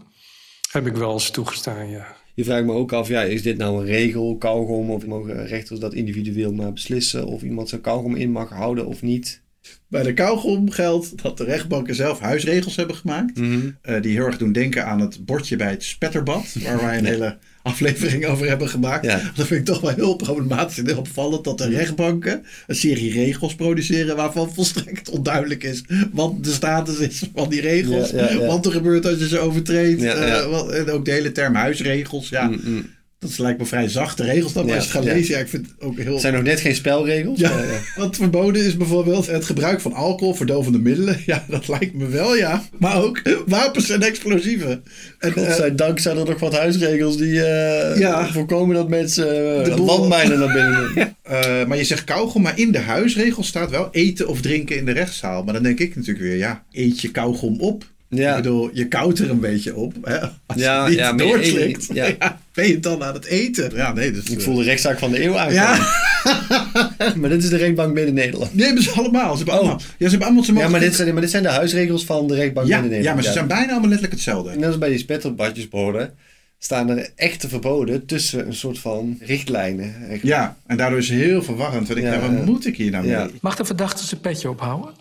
Heb ik wel eens toegestaan, ja. Je vraagt me ook af, ja, is dit nou een regel, kauwgom, of mogen rechters dat individueel maar beslissen of iemand zijn kauwgom in mag houden of niet? Bij de kauwgom geldt dat de rechtbanken zelf huisregels hebben gemaakt. Mhm. eh, die heel erg doen denken aan het bordje bij het spetterbad. Waar wij een hele aflevering over hebben gemaakt. Ja. Dat vind ik toch wel heel problematisch en heel opvallend. Dat de rechtbanken een serie regels produceren. Waarvan volstrekt onduidelijk is wat de status is van die regels. Ja. Wat er gebeurt als je ze overtreedt. Eh, wat- en ook de hele term huisregels. Ja, Mm, mm. Dat lijkt me vrij zachte regels. Dan maar Ja, als je het gaat lezen. Ja, ik vind het ook heel... Het zijn nog net geen spelregels. Ja, wat verboden is bijvoorbeeld het gebruik van alcohol, verdovende middelen. Ja, dat lijkt me wel, ja. Maar ook wapens en explosieven. En, eh, Godzijdank zijn er nog wat huisregels die eh, Ja. voorkomen dat mensen uh, De landmijnen naar binnen doen. eh, maar je zegt kauwgom, maar in de huisregel staat wel eten of drinken in de rechtszaal. Maar dan denk ik natuurlijk weer, ja, eet je kauwgom op. Ja. Ik bedoel, je koudt er een beetje op. Hè? Als Ja, je niet ja, je ja. ben je dan aan het eten? Ja, nee, dus... Ik eh, voel de rechtszaak van de eeuw aankomen. Ja, maar dit is de rechtbank Midden-Nederland. die hebben ze allemaal. Ze hebben Oh. allemaal. Ja, ze hebben allemaal... Ze Ja, maar dit, zijn, maar dit zijn de huisregels van de rechtbank ja, Midden-Nederland. ja, maar ze zijn bijna allemaal letterlijk hetzelfde. Net als bij die spetterbadjesborden staan er echte verboden tussen een soort van richtlijnen. Ja, en daardoor is het heel verwarrend. Want ik Ja, denk, wat ja. moet ik hier nou mee? Mag de verdachte zijn petje ophouden?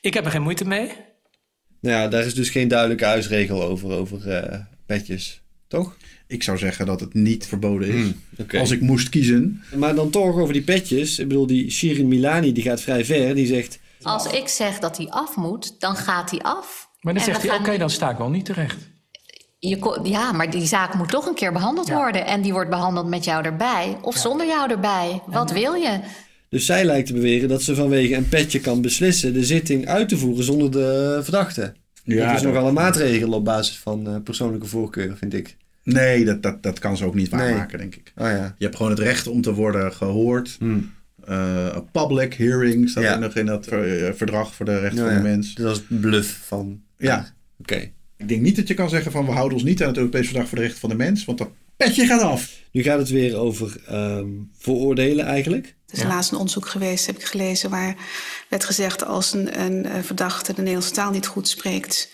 Ik heb er geen moeite mee. Nou ja, daar is dus geen duidelijke huisregel over, over eh petjes. Toch? Ik zou zeggen dat het niet verboden is. Hmm. Als ik moest kiezen. Maar dan toch over die petjes. Ik bedoel, die Shirin Milani die gaat vrij ver. Die zegt, Als ik zeg dat hij af moet, dan gaat hij af. Maar dan En zegt hij, oké, dan sta ik wel niet terecht. Je ja, maar die zaak moet toch een keer behandeld worden. En die wordt behandeld met jou erbij of zonder jou erbij. Wat wil je? Dus zij lijkt te beweren dat ze vanwege een petje kan beslissen de zitting uit te voeren zonder de verdachte. Ja, dat is dat- nogal een maatregel op basis van eh, persoonlijke voorkeur, vind ik. Nee, dat, dat, dat kan ze ook niet waarmaken, Nee. denk ik. Oh ja. Je hebt gewoon het recht om te worden gehoord. Hmm. Eh, een public hearing staat Ja. er nog in dat eh, verdrag voor de rechten van de ja, mens. Dat is het bluff van... Ja. Oké. Ik denk niet dat je kan zeggen van we houden ons niet aan het Europees Verdrag voor de Rechten van de Mens, want dat petje gaat af. Nu gaat het weer over ehm, vooroordelen eigenlijk. Er is laatst een onderzoek geweest, heb ik gelezen, waar werd gezegd als een, een eh, verdachte de Nederlandse taal niet goed spreekt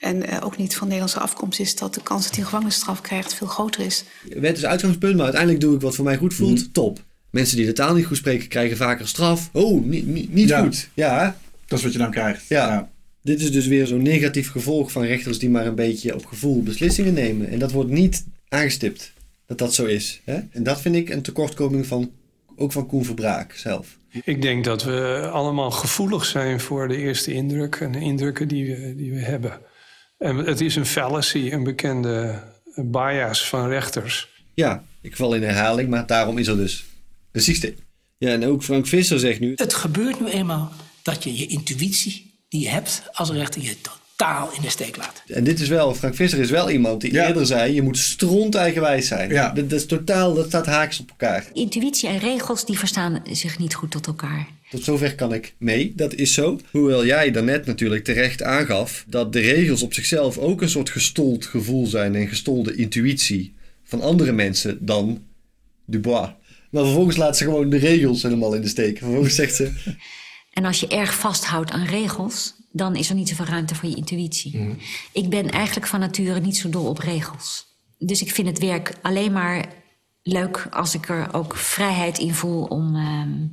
en eh, ook niet van Nederlandse afkomst is, dat de kans dat hij een gevangenisstraf krijgt veel groter is. Wet is uitgangspunt, maar uiteindelijk doe ik wat voor mij goed voelt. Mhm. Top. Mensen die de taal niet goed spreken krijgen vaker straf. Oh, niet, niet, niet Ja. goed. Ja. Dat is wat je dan krijgt. Ja. Dit is dus weer zo'n negatief gevolg van rechters die maar een beetje op gevoel beslissingen nemen. En dat wordt niet aangestipt dat dat zo is. Hè? En dat vind ik een tekortkoming van, ook van Koen Verbraak zelf. Ik denk dat we allemaal gevoelig zijn voor de eerste indruk en de indrukken die we, die we hebben. En het is een fallacy, een bekende bias van rechters. Ja, ik val in herhaling, maar daarom is er dus een systeem. Ja, en ook Frank Visser zegt nu... Het gebeurt nu eenmaal dat je je intuïtie die je hebt als rechter je totaal in de steek laat. En dit is wel, Frank Visser is wel iemand die eerder zei... je moet stront eigenwijs zijn. Ja. Dat, dat is totaal, dat staat haaks op elkaar. Intuïtie en regels die verstaan zich niet goed tot elkaar. Tot zover kan ik mee, dat is zo. Hoewel jij daarnet natuurlijk terecht aangaf dat de regels op zichzelf ook een soort gestold gevoel zijn en gestolde intuïtie van andere mensen dan Dubois. Maar vervolgens laat ze gewoon de regels helemaal in de steek. Vervolgens zegt ze: En als je erg vasthoudt aan regels, dan is er niet zoveel ruimte voor je intuïtie. Ik ben eigenlijk van nature niet zo dol op regels. Dus ik vind het werk alleen maar leuk als ik er ook vrijheid in voel om, ehm,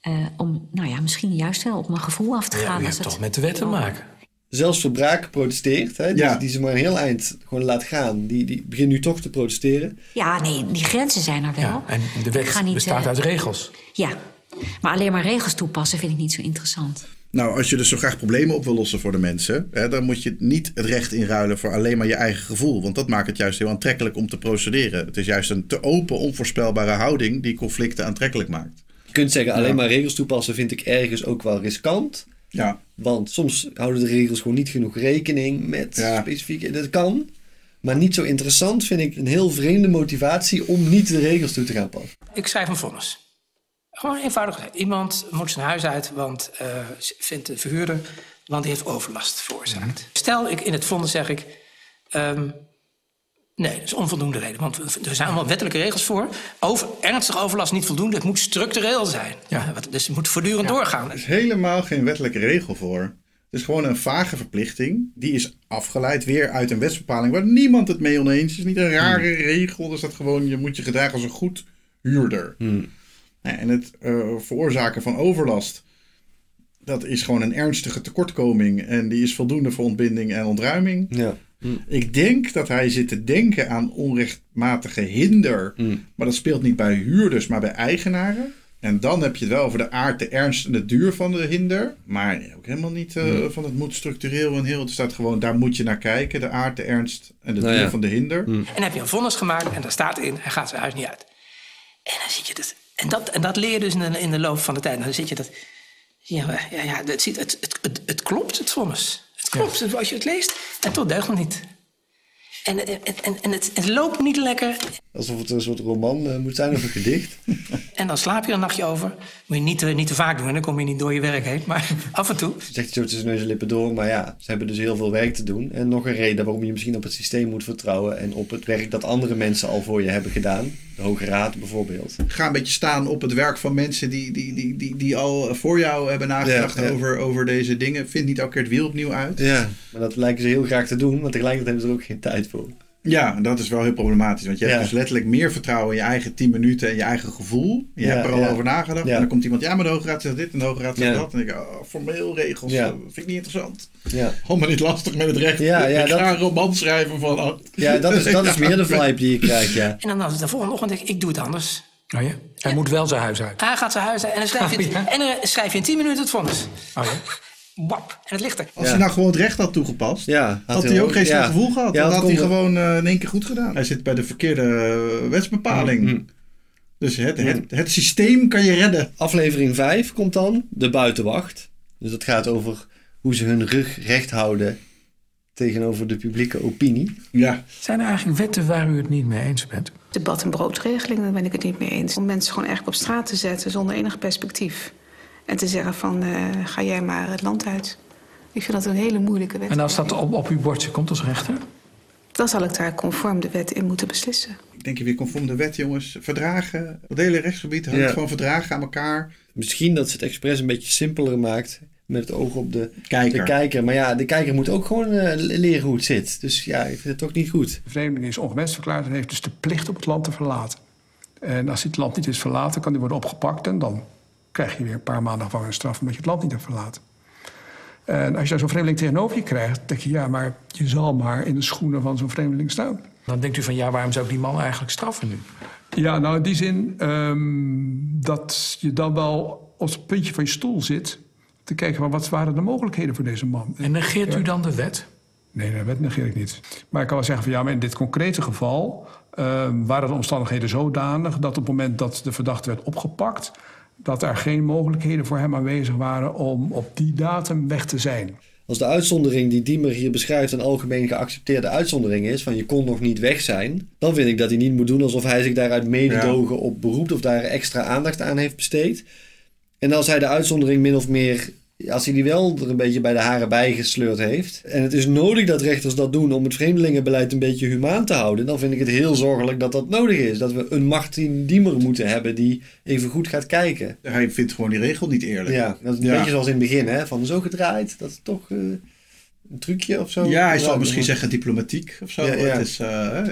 eh, om nou ja, misschien juist wel op mijn gevoel af te Ja, gaan. je als hebt het- toch met de wet te maken. Zelfs Verbraak protesteert, hè, die, Ja. die ze maar een heel eind gewoon laat gaan. Die, die begint nu toch te protesteren. Ja, nee, die grenzen zijn er wel. Ja, en de wet niet, bestaat eh, uit regels. Ja, maar alleen maar regels toepassen vind ik niet zo interessant. Nou, als je dus zo graag problemen op wil lossen voor de mensen, hè, dan moet je niet het recht inruilen voor alleen maar je eigen gevoel. Want dat maakt het juist heel aantrekkelijk om te procederen. Het is juist een te open, onvoorspelbare houding die conflicten aantrekkelijk maakt. Je kunt zeggen, alleen Ja. maar regels toepassen vind ik ergens ook wel riskant. Ja. Want soms houden de regels gewoon niet genoeg rekening met Ja. specifieke... Dat kan. Maar niet zo interessant vind ik een heel vreemde motivatie om niet de regels toe te gaan passen. Ik schrijf een vonnis. Gewoon eenvoudig. Iemand moet zijn huis uit, want eh, vindt de verhuurder, want die heeft overlast veroorzaakt. Stel, ik, in het vonnis zeg ik, ehm, nee, dat is onvoldoende reden. Want er zijn allemaal wettelijke regels voor. Over, ernstige overlast niet voldoende, het moet structureel zijn. Ja. Dus het moet voortdurend doorgaan. Er is helemaal geen wettelijke regel voor. Het is gewoon een vage verplichting. Die is afgeleid weer uit een wetsbepaling waar niemand het mee oneens is. Het is niet een rare regel. Er staat gewoon, je moet je gedragen als een goed huurder. Ja, En het eh, veroorzaken van overlast, dat is gewoon een ernstige tekortkoming. En die is voldoende voor ontbinding en ontruiming. Ja. Ik denk dat hij zit te denken aan onrechtmatige hinder. Maar dat speelt niet bij huurders, maar bij eigenaren. En dan heb je het wel over de aard, de ernst en de duur van de hinder. Maar ook helemaal niet eh, Hmm. van het moet structureel en heel. Het staat gewoon, daar moet je naar kijken. De aard, de ernst en de Nou duur ja. van de hinder. En dan heb je een vonnis gemaakt en daar staat in, hij gaat zijn huis niet uit. En dan zit je dat. En dat, en dat leer je dus in de, in de loop van de tijd. Dan zit je dat. Ja, ja, ja het, ziet, het, het, het, het klopt, het vonnis. Klopt als je het leest. En toch deugt het niet. En, en, en, en het, het loopt niet lekker. Alsof het een soort roman eh, moet zijn of een gedicht. En dan slaap je er een nachtje over. Moet je niet, te- niet te vaak doen, dan kom je niet door je werk heen. Maar af en toe. Zegt hij zo tussen neus en lippen door. Maar ja, ze hebben dus heel veel werk te doen. En nog een reden waarom je misschien op het systeem moet vertrouwen. En op het werk dat andere mensen al voor je hebben gedaan. De Hoge Raad bijvoorbeeld. Ga een beetje staan op het werk van mensen die, die, die, die, die al voor jou hebben nagedacht Ja, ja. Over, over deze dingen. Vind niet elke keer het wiel opnieuw uit. Ja, maar dat lijken ze heel graag te doen. Maar tegelijkertijd hebben ze er ook geen tijd voor. Ja, dat is wel heel problematisch. Want je hebt Ja. dus letterlijk meer vertrouwen in je eigen 10 minuten en je eigen gevoel. Je Ja, hebt er al ja. over nagedacht. Ja. En dan komt iemand, ja, maar de Hoge Raad zegt dit en de Hoge Raad zegt Ja. dat. En dan denk ik, oh, formeel regels, Ja. vind ik niet interessant. Ja. Allemaal niet lastig met het recht. Ja, ja, ik dat- ga een roman schrijven van... oh. Ja, dat is, dat is meer de vibe die je krijgt, ja. En dan de volgende ochtend denk ik, ik doe het anders. Oh ja? Hij moet wel zijn huis uit. Hij gaat zijn huis uit en dan schrijf je, en dan schrijf je in 10 minuten het vonnis. Oh ja? Wap, en het ligt er. Als hij nou gewoon het recht had toegepast, Ja, had hij ook geen slecht ja. gevoel gehad. Ja, dan dat had hij gewoon eh, in één keer goed gedaan. Hij zit bij de verkeerde eh, wetsbepaling. Mhm. Dus het, het, het systeem kan je redden. Aflevering 5 komt dan, de buitenwacht. Dus dat gaat over hoe ze hun rug recht houden tegenover de publieke opinie. Ja. Zijn er eigenlijk wetten waar u het niet mee eens bent? Debat- en broodregeling, daar ben ik het niet mee eens. Om mensen gewoon eigenlijk op straat te zetten zonder enig perspectief. En te zeggen van, eh, ga jij maar het land uit. Ik vind dat een hele moeilijke wet. En als dat op, op uw bordje komt als rechter? Dan zal ik daar conform de wet in moeten beslissen. Ik denk je weer conform de wet, jongens. Verdragen. Het hele rechtsgebied hangt Ja. van verdragen aan elkaar. Misschien dat ze het expres een beetje simpeler maakt met het oog op de Kijker. De kijker. Maar ja, de kijker moet ook gewoon eh, leren hoe het zit. Dus ja, ik vind het toch niet goed. De vreemdeling is ongewenst verklaard en heeft dus de plicht op het land te verlaten. En als hij het land niet is verlaten, kan hij worden opgepakt en dan krijg je weer een paar maanden gevangenisstraf omdat je het land niet hebt verlaten. En als je daar zo'n vreemdeling tegenover je krijgt, denk je ja, maar je zal maar in de schoenen van zo'n vreemdeling staan. Dan denkt u van ja, waarom zou ik die man eigenlijk straffen nu? Ja, nou in die zin ehm, dat je dan wel op het puntje van je stoel zit te kijken van wat waren de mogelijkheden voor deze man. En negeert u dan de wet? Nee, de wet negeer ik niet. Maar ik kan wel zeggen van ja, maar in dit concrete geval ehm, waren de omstandigheden zodanig dat op het moment dat de verdachte werd opgepakt, dat er geen mogelijkheden voor hem aanwezig waren om op die datum weg te zijn. Als de uitzondering die Diemer hier beschrijft een algemeen geaccepteerde uitzondering is, van je kon nog niet weg zijn, dan vind ik dat hij niet moet doen alsof hij zich daaruit mededogen op beroept of daar extra aandacht aan heeft besteed. En als hij de uitzondering min of meer, als hij die wel er een beetje bij de haren bij gesleurd heeft, en het is nodig dat rechters dat doen om het vreemdelingenbeleid een beetje humaan te houden, dan vind ik het heel zorgelijk dat dat nodig is. Dat we een Martin Diemer moeten hebben die even goed gaat kijken. Hij vindt gewoon die regel niet eerlijk. Ja, dat is een Ja. beetje zoals in het begin, hè? Van zo gedraaid, dat is toch eh, een trucje of zo. Ja, hij zal Ja, misschien zeggen diplomatiek of zo. Ja, ja. Het is eh, eh,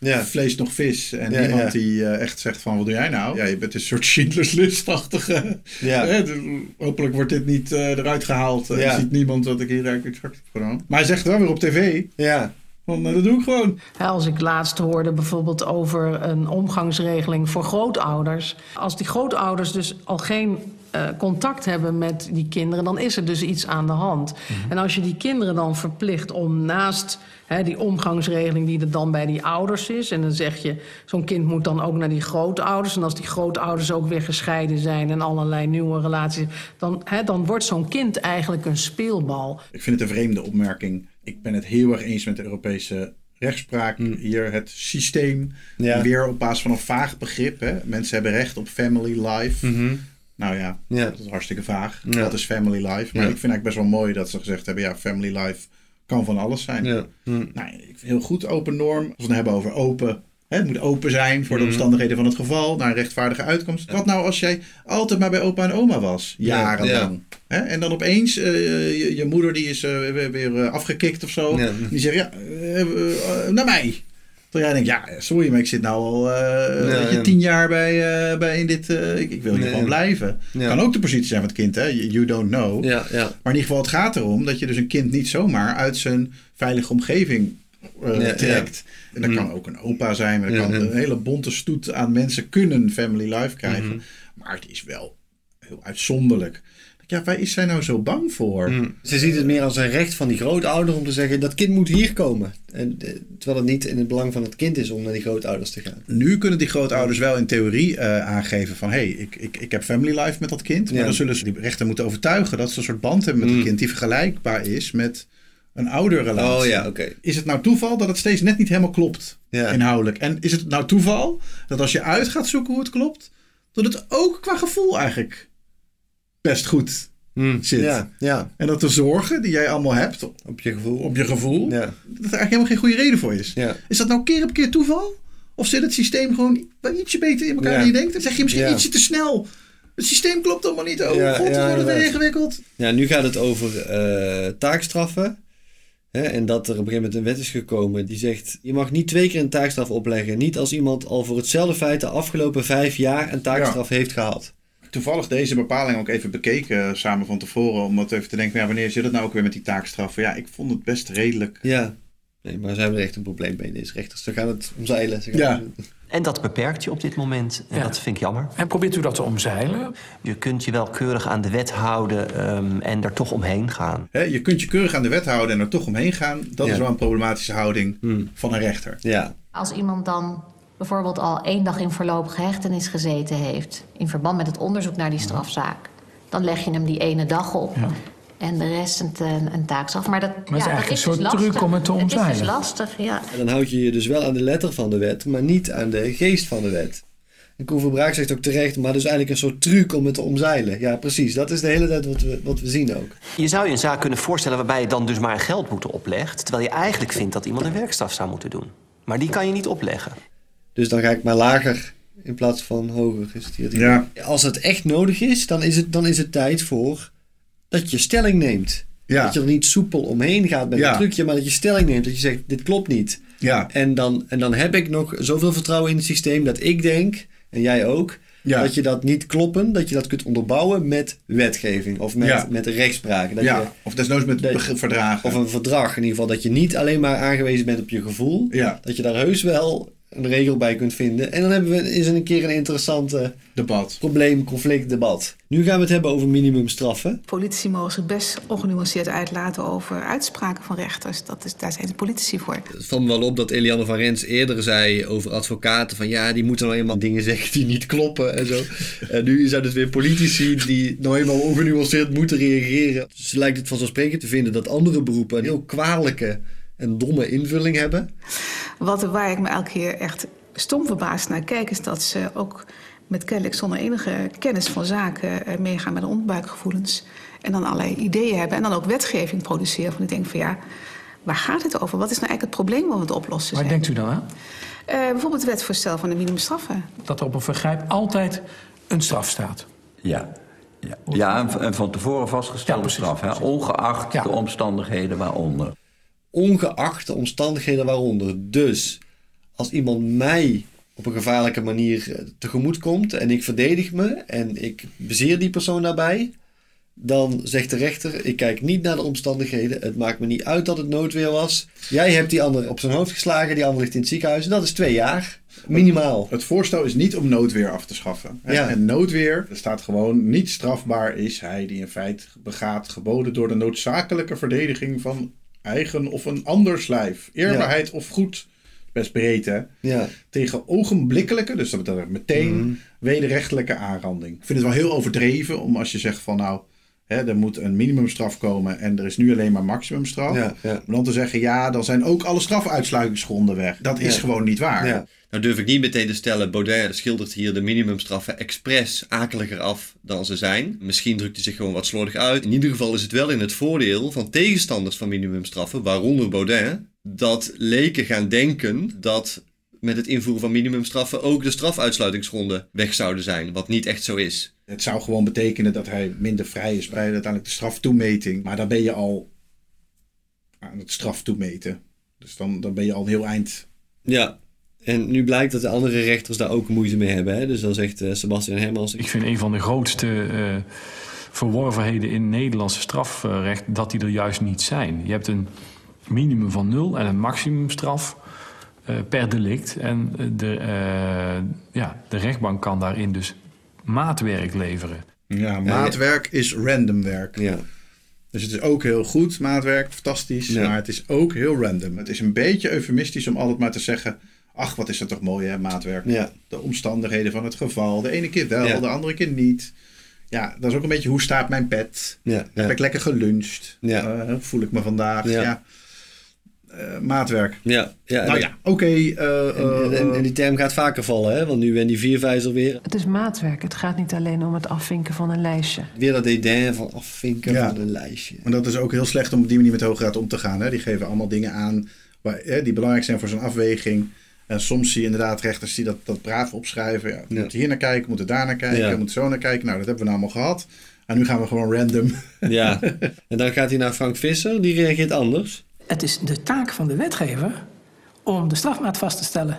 Ja. vlees nog vis. En Ja, iemand ja. die eh, echt zegt van, wat doe jij nou? Ja, je bent een soort Schindler's List-achtige. Ja. Eh, dus hopelijk wordt dit niet eh, eruit gehaald. En Ja. ziet niemand dat ik hier eigenlijk exact heb gedaan. Maar hij zegt wel weer op tv. Ja. Dat doe ik gewoon. Als ik laatst hoorde bijvoorbeeld over een omgangsregeling voor grootouders. Als die grootouders dus al geen eh, contact hebben met die kinderen, dan is er dus iets aan de hand. En als je die kinderen dan verplicht om naast hè, die omgangsregeling die er dan bij die ouders is, en dan zeg je, zo'n kind moet dan ook naar die grootouders. En als die grootouders ook weer gescheiden zijn en allerlei nieuwe relaties, dan, hè, dan wordt zo'n kind eigenlijk een speelbal. Ik vind het een vreemde opmerking. Ik ben het heel erg eens met de Europese rechtspraak. Hier het systeem. Hmm. Ja. Weer op basis van een vaag begrip. Hè? Mensen hebben recht op family life. Mhm. Nou ja, Ja. dat is hartstikke vaag. Ja. Dat is family life. Maar ik vind eigenlijk best wel mooi dat ze gezegd hebben... ja, family life kan van alles zijn. Ja. Hm. Nou, ik vind heel goed open norm. Als we het hebben over open... Het moet open zijn voor de Mhm. omstandigheden van het geval. Naar een rechtvaardige uitkomst. Wat nou als jij altijd maar bij opa en oma was? Ja, Jarenlang. En dan opeens eh, je, je moeder die is eh, weer, eh, afgekikt of zo. Ja. Die zegt ja, naar mij. Terwijl jij denkt, ja, sorry, maar ik zit nou al weet je, ja. tien jaar bij, bij in dit... ik, ik wil hier gewoon blijven. Kan ook de positie zijn van het kind, hè. You don't know. Ja, ja. Maar in ieder geval, het gaat erom dat je dus een kind niet zomaar uit zijn veilige omgeving Ja, trekt. En dat Mm. kan ook een opa zijn, maar dat kan een hele bonte stoet aan mensen kunnen family life krijgen. Mhm. Maar het is wel heel uitzonderlijk. Ja, waar is zij nou zo bang voor? Hm. Ze ziet het meer als een recht van die grootouder om te zeggen dat kind moet hier komen. En, eh, terwijl het niet in het belang van het kind is om naar die grootouders te gaan. Nu kunnen die grootouders wel in theorie eh, aangeven van... hé, hey, ik, ik, ik heb family life met dat kind. Maar Ja. dan zullen ze die rechter moeten overtuigen... dat ze een soort band hebben met Mm. het kind... die vergelijkbaar is met een ouderrelatie. Oh ja, oké. Is het nou toeval dat het steeds net niet helemaal klopt Ja. inhoudelijk? En is het nou toeval dat als je uit gaat zoeken hoe het klopt... dat het ook qua gevoel eigenlijk best goed zit? Ja, ja. En dat de zorgen die jij allemaal hebt Op je gevoel. op je gevoel... Ja. dat er eigenlijk helemaal geen goede reden voor is. Ja. Is dat nou keer op keer toeval? Of zit het systeem gewoon wel ietsje beter in elkaar dan je denkt? Dan zeg je misschien ietsje te snel. Het systeem klopt allemaal niet. Oh god, het wordt inderdaad. ingewikkeld. Ja, nu gaat het over eh, taakstraffen. En dat er op een gegeven moment een wet is gekomen die zegt: je mag niet twee keer een taakstraf opleggen. Niet als iemand al voor hetzelfde feit de afgelopen vijf jaar een taakstraf heeft gehad. Toevallig deze bepaling ook even bekeken eh, samen van tevoren. Om wat even te denken, ja, wanneer zit het nou ook weer met die taakstraffen? Ja, ik vond het best redelijk. Ja, nee, maar ze hebben er echt een probleem mee, deze rechters. Ze gaan het omzeilen. Ze gaan Ja. En dat beperkt je op dit moment. En dat vind ik jammer. En probeert u dat te omzeilen? Je kunt je wel keurig aan de wet houden ehm, en er toch omheen gaan. Hè, je kunt je keurig aan de wet houden en er toch omheen gaan. Dat Ja. is wel een problematische houding van een rechter. Ja. Als iemand dan bijvoorbeeld al één dag in voorlopige hechtenis gezeten heeft... in verband met het onderzoek naar die strafzaak... dan leg je hem die ene dag op. En de rest een, een, een taakstraf. Maar dat, is ja, dat eigenlijk is een dus soort truc lastig. om het te Het is omzeilen. dus lastig, ja. En dan houd je je dus wel aan de letter van de wet, maar niet aan de geest van de wet. En Koen Verbraak zegt ook terecht, maar dat is eigenlijk een soort truc om het te omzeilen. Ja, precies. Dat is de hele tijd wat we, wat we zien ook. Je zou je een zaak kunnen voorstellen waarbij je dan dus maar een geldboete oplegt... terwijl je eigenlijk vindt dat iemand een werkstraf zou moeten doen. Maar die kan je niet opleggen. Dus dan ga ik maar lager in plaats van hoger. Is het hier het Ja. idee. Als het echt nodig is, dan is het, dan is het tijd voor dat je stelling neemt. Ja. Dat je er niet soepel omheen gaat met Ja. een trucje, maar dat je stelling neemt. Dat je zegt, dit klopt niet. Ja. En dan, en dan heb ik nog zoveel vertrouwen in het systeem dat ik denk, en jij ook, Ja. dat je dat niet kloppen, dat je dat kunt onderbouwen met wetgeving of met, Ja. met rechtspraak. Dat Ja, je, of desnoods met dat- verdragen. Of een verdrag in ieder geval. Dat je niet alleen maar aangewezen bent op je gevoel. Dat je daar heus wel een regel bij kunt vinden. En dan hebben we is er een keer een interessante debat. probleem, conflict, debat. Nu gaan we het hebben over minimumstraffen. Politici mogen zich best ongenuanceerd uitlaten over uitspraken van rechters. Dat is, daar zijn de politici voor. Het valt me wel op dat Eliane van Rens eerder zei over advocaten. Van ja, die moeten nou eenmaal dingen zeggen die niet kloppen en zo. en nu zijn het weer politici die nou eenmaal ongenuanceerd moeten reageren. Ze lijkt het vanzelfsprekend te vinden dat andere beroepen een heel kwalijke en domme invulling hebben. Wat, waar ik me elke keer echt stom verbaasd naar kijk... is dat ze ook met kennelijk zonder enige kennis van zaken... eh, meegaan met de onderbuikgevoelens. En dan allerlei ideeën hebben. En dan ook wetgeving produceren. Van ik denk van ja, waar gaat het over? Wat is nou eigenlijk het probleem wat we te oplossen Waar zijn? denkt u dan aan? Eh, bijvoorbeeld het wetvoorstel van de minimumstraffen. Dat er op een vergrijp altijd een straf staat. Ja. Ja, ja en, en van tevoren vastgestelde straf, hè? ongeacht de omstandigheden waaronder. Ongeacht de omstandigheden waaronder. Dus als iemand mij op een gevaarlijke manier eh, tegemoet komt en ik verdedig me en ik bezeer die persoon daarbij, dan zegt de rechter: Ik kijk niet naar de omstandigheden. Het maakt me niet uit dat het noodweer was. Jij hebt die ander op zijn hoofd geslagen, die ander ligt in het ziekenhuis. En dat is twee jaar, minimaal. Het voorstel is niet om noodweer af te schaffen. hè. Ja. En noodweer, er staat gewoon niet strafbaar is hij die een feit begaat geboden door de noodzakelijke verdediging van eigen of een anders lijf. Eerbaarheid of goed, best breed hè. Ja. Tegen ogenblikkelijke, dus dat betekent meteen Mhm. wederrechtelijke aanranding. Ik vind het wel heel overdreven om als je zegt van nou, hè, er moet een minimumstraf komen en er is nu alleen maar maximumstraf. Ja, ja. Om dan te zeggen ja, dan zijn ook alle strafuitsluitingsgronden weg. Dat is Ja. gewoon niet waar. Ja. Nou durf ik niet meteen te stellen, Baudet schildert hier de minimumstraffen expres akeliger af dan ze zijn. Misschien drukt hij zich gewoon wat slordig uit. In ieder geval is het wel in het voordeel van tegenstanders van minimumstraffen, waaronder Baudet, dat leken gaan denken dat met het invoeren van minimumstraffen ook de strafuitsluitingsgronden weg zouden zijn, wat niet echt zo is. Het zou gewoon betekenen dat hij minder vrij is bij uiteindelijk de straftoemeting. Maar dan ben je al aan het straftoemeten. Dus dan, dan ben je al een heel eind. Ja, en nu blijkt dat de andere rechters daar ook moeite mee hebben. Hè? Dus dan zegt eh, Sebastian Hermans... Ik vind een van de grootste eh, verworvenheden in Nederlandse strafrecht dat die er juist niet zijn. Je hebt een minimum van nul en een maximumstraf per delict. En eh, de, eh, ja, de rechtbank kan daarin dus maatwerk leveren. Ja, maatwerk is random werk. Ja. Dus het is ook heel goed, maatwerk, fantastisch. Ja. Maar het is ook heel random. Het is een beetje eufemistisch om altijd maar te zeggen... Ach, wat is dat toch mooi, hè, maatwerk. Ja. De omstandigheden van het geval. De ene keer wel, Ja. de andere keer niet. Ja, dat is ook een beetje hoe staat mijn pet. Ja, Heb ik lekker geluncht? Ja. Eh, voel ik me vandaag? Ja. Eh, maatwerk. Ja, ja, nou en- ja, oké. eh, En, en, en die term gaat vaker vallen, hè? want nu ben die viervijzer weer. Het is maatwerk. Het gaat niet alleen om het afvinken van een lijstje. Weer dat dédain van afvinken Ja. van een lijstje. Maar dat is ook heel slecht om op die manier met de Hoge Raad om te gaan. Hè? Die geven allemaal dingen aan waar, hè, die belangrijk zijn voor zo'n afweging. En soms zie je inderdaad rechters die dat, dat braaf opschrijven. Ja, we Ja. moeten hier naar kijken, we moeten daar naar kijken, Ja. we moeten zo naar kijken. Nou, dat hebben we nou allemaal gehad. En nu gaan we gewoon random. Ja, en dan gaat hij naar Frank Visser, die reageert anders. Het is de taak van de wetgever om de strafmaat vast te stellen.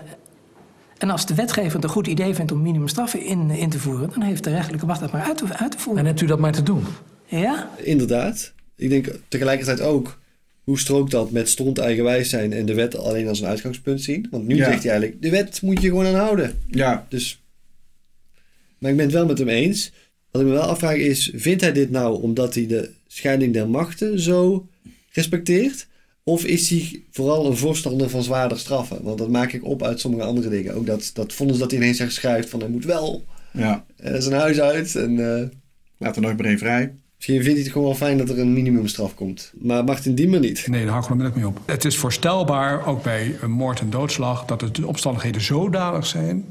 En als de wetgever het een goed idee vindt om minimumstraffen in, in te voeren, dan heeft de rechterlijke macht dat maar uit te, uit te voeren. En hebt u dat maar te doen? Ja? Inderdaad. Ik denk tegelijkertijd ook, hoe strookt dat met stond eigenwijs zijn en de wet alleen als een uitgangspunt zien? Want nu Ja. zegt hij eigenlijk, de wet moet je gewoon aanhouden. Ja. Dus, maar ik ben het wel met hem eens. Wat ik me wel afvraag is, vindt hij dit nou omdat hij de scheiding der machten zo respecteert? Of is hij vooral een voorstander van zwaarder straffen? Want dat maak ik op uit sommige andere dingen. Ook dat, dat vonnis dat hij ineens zegt schrijft van hij moet wel Ja. eh, zijn huis uit. En, eh, Laat er nooit meer één vrij. Misschien vindt hij het gewoon wel fijn dat er een minimumstraf komt. Maar Martin Diemer niet. Nee, daar hou ik onmiddellijk mee op. Het is voorstelbaar, ook bij een moord en doodslag, dat de omstandigheden zodanig zijn.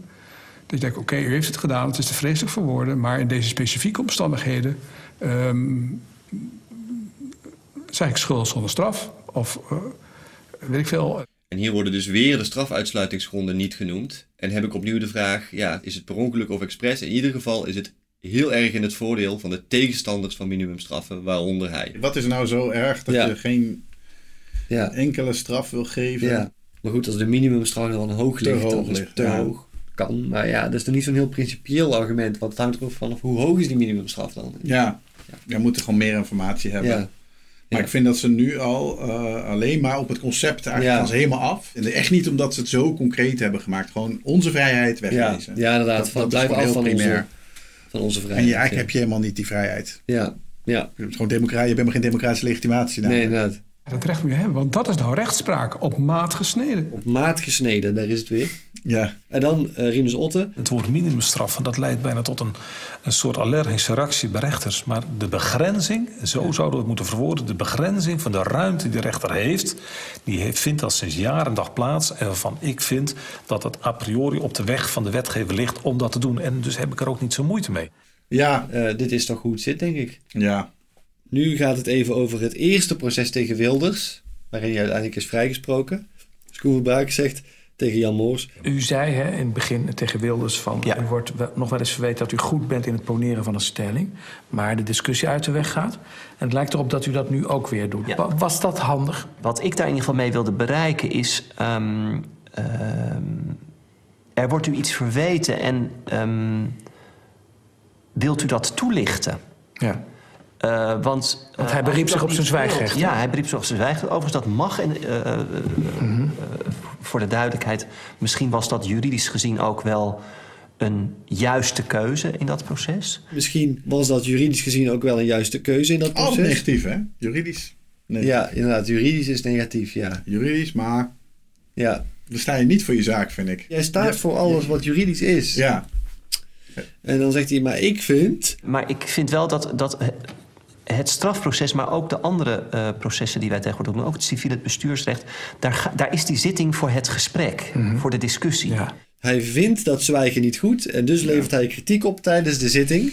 Dat je denkt, oké, u heeft het gedaan, het is te vreselijk voor woorden, maar in deze specifieke omstandigheden ehm zeg ik schuld zonder straf. Of eh, weet ik veel. En hier worden dus weer de strafuitsluitingsgronden niet genoemd. En heb ik opnieuw de vraag, ja, is het per ongeluk of expres? In ieder geval is het heel erg in het voordeel van de tegenstanders van minimumstraffen, waaronder hij. Wat is nou zo erg dat Ja. je geen Ja. enkele straf wil geven? Ja. Maar goed, als de minimumstraf dan hoog Te ligt, hoog dan is het ligt, te ja. hoog. Kan, maar ja, dat is toch niet zo'n heel principieel argument. Want het hangt er ook vanaf hoe hoog is die minimumstraf dan? Ja, we moeten gewoon meer informatie hebben. Maar ik vind dat ze nu al eh, alleen maar op het concept eigenlijk gaan ze helemaal af. En echt niet omdat ze het zo concreet hebben gemaakt. Gewoon onze vrijheid wegwezen. ja inderdaad. van, is blijf gewoon af heel van primair. onze, van onze vrijheid. En je, eigenlijk heb je helemaal niet die vrijheid. Ja, ja. Je bent gewoon democratie, je bent maar geen democratische legitimatie. Nee, namelijk. inderdaad. Dat recht moet je hebben, want dat is nou rechtspraak op maat gesneden. Op maat gesneden, daar is het weer. Ja. En dan eh Rinus Otte. Het woord minimumstraffen, dat leidt bijna tot een, een soort allergische reactie bij rechters. Maar de begrenzing, zo zouden we het moeten verwoorden... de begrenzing van de ruimte die de rechter heeft... die heeft, vindt al sinds jaar en dag plaats. En waarvan ik vind dat het a priori op de weg van de wetgever ligt om dat te doen. En dus heb ik er ook niet zo moeite mee. Ja. Eh, dit is toch hoe het zit, denk ik. Ja. Nu gaat het even over het eerste proces tegen Wilders, waarin hij uiteindelijk is vrijgesproken. Verbraak zegt tegen Jan Moors. U zei hè, in het begin tegen Wilders van... u wordt wel- nog wel eens verweten dat u goed bent in het poneren van een stelling... maar de discussie uit de weg gaat. En het lijkt erop dat u dat nu ook weer doet. Wa- Was dat handig? Wat ik daar in ieder geval mee wilde bereiken is. ehm, ehm, er wordt u iets verweten en ehm, wilt u dat toelichten? Ja. Eh, want, Want eh, hij als beriep zich op zijn zwijgrecht, Ja, hij beriep zich op zijn zwijgrecht. Overigens, dat mag. En, eh, eh, eh, voor de duidelijkheid, misschien was dat juridisch gezien ook wel een juiste keuze in dat proces. Misschien was dat juridisch gezien ook wel een juiste keuze in dat proces. Altijd negatief, hè? Juridisch. Nee. Ja, inderdaad. Juridisch is negatief, ja. Juridisch, maar Ja. dan sta je niet voor je zaak, vind ik. Jij staat voor alles wat juridisch is. Ja. En dan zegt hij, maar ik vind... Maar ik vind wel dat, dat het strafproces, maar ook de andere eh, processen die wij tegenwoordig doen, ook het civiel, het bestuursrecht, daar, ga- daar is die zitting voor het gesprek, voor de discussie. Hij vindt dat zwijgen niet goed en dus levert hij kritiek op tijdens de zitting.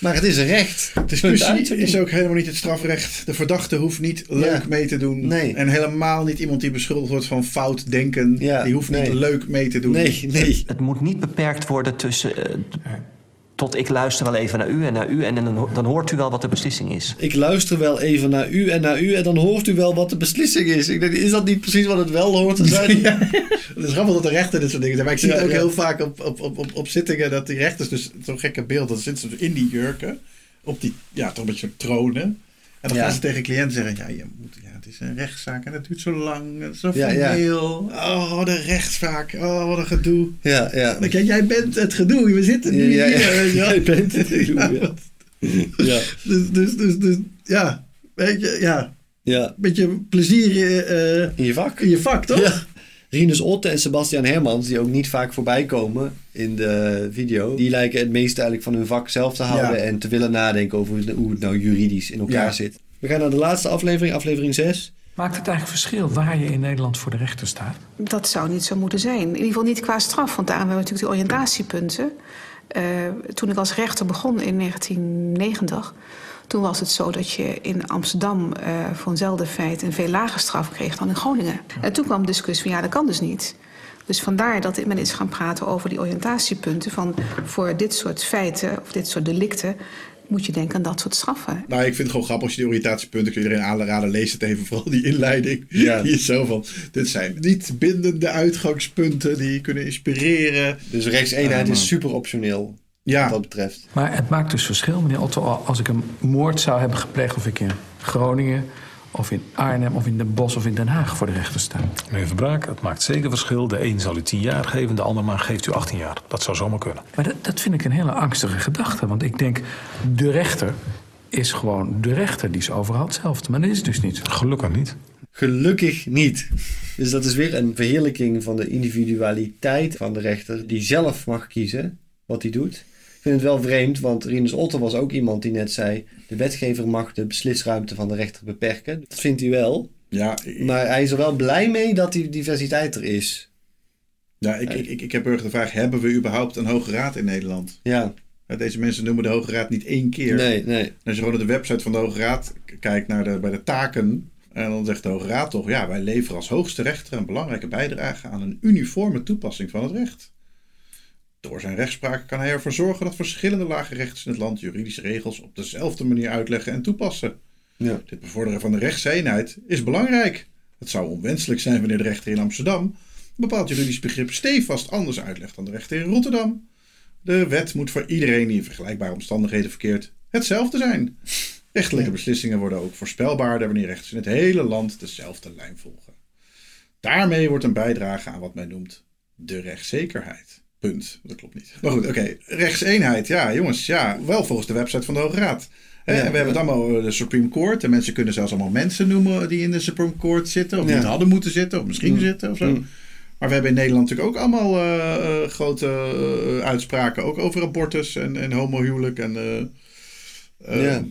Maar het is een recht. Discussie is ook helemaal niet het strafrecht. De verdachte hoeft niet leuk Ja. mee te doen. Nee. En helemaal niet iemand die beschuldigd wordt van fout denken. die hoeft niet nee. leuk mee te doen. nee. Het moet niet beperkt worden tussen. eh, tot ik luister wel even naar u en naar u en dan, dan hoort u wel wat de beslissing is. Ik luister wel even naar u en naar u en dan hoort u wel wat de beslissing is. Ik denk, is dat niet precies wat het wel hoort te zijn? Het is grappig dat de rechter dit soort dingen zijn. Maar ik zie Ja, het ook ja. heel vaak op, op, op, op, op zittingen dat die rechters dus zo'n gekke beeld. Dan zitten ze in die jurken. Op die, ja, toch een beetje tronen. En dan Ja. gaan ze tegen cliënten zeggen: ja, je moet, ja, het is een rechtszaak en het duurt zo lang. Het is zo Ja, ja. formeel. Oh, de rechtszaak. Oh, wat een gedoe. Ja, ja. Dan ik, jij bent het gedoe. We zitten nu Ja, ja. hier. weet je wel. Jij bent het gedoe, ja. Dus, dus, dus, dus, ja. Weet je, ja. Ja. Beetje plezier eh, in je vak. In je vak, toch? Ja. Rinus Otte en Sebastian Hermans, die ook niet vaak voorbij komen in de video, die lijken het meeste eigenlijk van hun vak zelf te houden Ja. en te willen nadenken over hoe het- hoe het nou juridisch in elkaar Ja. zit. We gaan naar de laatste aflevering, aflevering 6. Maakt het eigenlijk verschil waar je in Nederland voor de rechter staat? Dat zou niet zo moeten zijn. In ieder geval niet qua straf, want daarom hebben we natuurlijk die oriëntatiepunten. Eh, toen ik als rechter begon in 1990, toen was het zo dat je in Amsterdam eh, voor eenzelfde feit een veel lager straf kreeg dan in Groningen. En toen kwam de discussie van ja, dat kan dus niet. Dus vandaar dat men is gaan praten over die oriëntatiepunten. Van voor dit soort feiten of dit soort delicten moet je denken aan dat soort straffen. Nou, ik vind het gewoon grappig als je die oriëntatiepunten kun je iedereen aanraden. Lees het even, vooral die inleiding. Ja. Die is zo van, dit zijn niet bindende uitgangspunten die kunnen inspireren. Dus rechtseenheid Ah, is man. super optioneel. Ja. Wat dat betreft. Maar het maakt dus verschil, meneer Otto, als ik een moord zou hebben gepleegd... of ik in Groningen, of in Arnhem, of in Den Bosch of in Den Haag voor de rechter sta. Meneer Verbraak, het maakt zeker verschil. De een zal u 10 jaar geven, de ander maar geeft u 18 jaar. Dat zou zomaar kunnen. Maar dat, dat vind ik een hele angstige gedachte. Want ik denk, de rechter is gewoon de rechter. Die is overal hetzelfde. Maar dat is het dus niet. Gelukkig niet. Gelukkig niet. Dus dat is weer een verheerlijking van de individualiteit van de rechter, die zelf mag kiezen wat hij doet. Ik vind het wel vreemd, want Rinus Otter was ook iemand die net zei: de wetgever mag de beslisruimte van de rechter beperken. Dat vindt hij wel. Ja, Maar hij is er wel blij mee dat die diversiteit er is. Ja, ik, ik, ik, ik heb heel erg de vraag, hebben we überhaupt een hoge raad in Nederland? Ja. Deze mensen noemen de Hoge Raad niet één keer. Nee, nee. En als je gewoon op de website van de Hoge Raad kijkt naar de, bij de taken... en dan zegt de Hoge Raad toch... ja, wij leveren als hoogste rechter een belangrijke bijdrage... aan een uniforme toepassing van het recht. Door zijn rechtspraak kan hij ervoor zorgen... dat verschillende lage rechters in het land juridische regels... op dezelfde manier uitleggen en toepassen. Ja. Dit bevorderen van de rechtseenheid is belangrijk. Het zou onwenselijk zijn wanneer de rechter in Amsterdam... een bepaald juridisch begrip stevast anders uitlegt dan de rechter in Rotterdam. De wet moet voor iedereen die in vergelijkbare omstandigheden verkeert hetzelfde zijn. Rechtelijke beslissingen worden ook voorspelbaarder wanneer rechters in het hele land dezelfde lijn volgen. Daarmee wordt een bijdrage aan wat men noemt de rechtszekerheid. Punt. Dat klopt niet. Maar goed, oké. Rechtseenheid. Ja, jongens. Ja, wel volgens de website van de Hoge Raad. Ja, en we hebben het allemaal over de Supreme Court. En mensen kunnen zelfs allemaal mensen noemen die in de Supreme Court zitten. Of Ja. niet hadden moeten zitten. Of misschien Mm. zitten of zo. Mm. Maar we hebben in Nederland natuurlijk ook allemaal eh, eh, grote eh, uitspraken. Ook over abortus en, en homohuwelijk en eh, eh, Ja.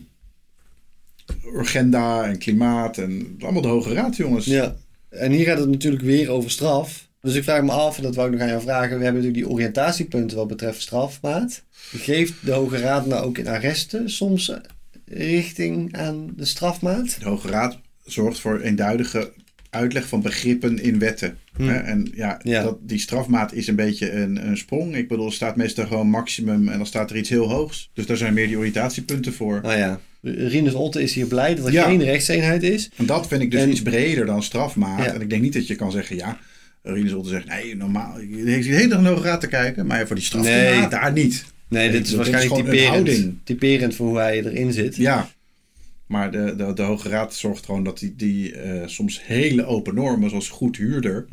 agenda en klimaat. En allemaal de Hoge Raad, jongens. Ja. En hier gaat het natuurlijk weer over straf. Dus ik vraag me af, en dat wou ik nog aan jou vragen. We hebben natuurlijk die oriëntatiepunten wat betreft strafmaat. Geeft de Hoge Raad nou ook in arresten soms eh, richting aan de strafmaat? De Hoge Raad zorgt voor eenduidige uitleg van begrippen in wetten. Hmm. Hè? En ja, Ja. Dat, die strafmaat is een beetje een, een sprong. Ik bedoel, er staat meestal gewoon maximum en dan staat er iets heel hoogs. Dus daar zijn meer die oriëntatiepunten voor. Nou ja, Rinus Otte is hier blij dat er Ja. geen rechtseenheid is. En dat vind ik dus En- iets breder dan strafmaat. Ja. En ik denk niet dat je kan zeggen, ja, Rinus Otte zegt, nee, normaal, je heeft de hele dag Hoge Raad te kijken, maar voor die strafmaat Nee. daar niet. Nee, dit is dat waarschijnlijk een typerend, typerend voor hoe hij erin zit. Ja, maar de, de, de Hoge Raad zorgt gewoon dat die, die eh, soms hele open normen, zoals goed huurder,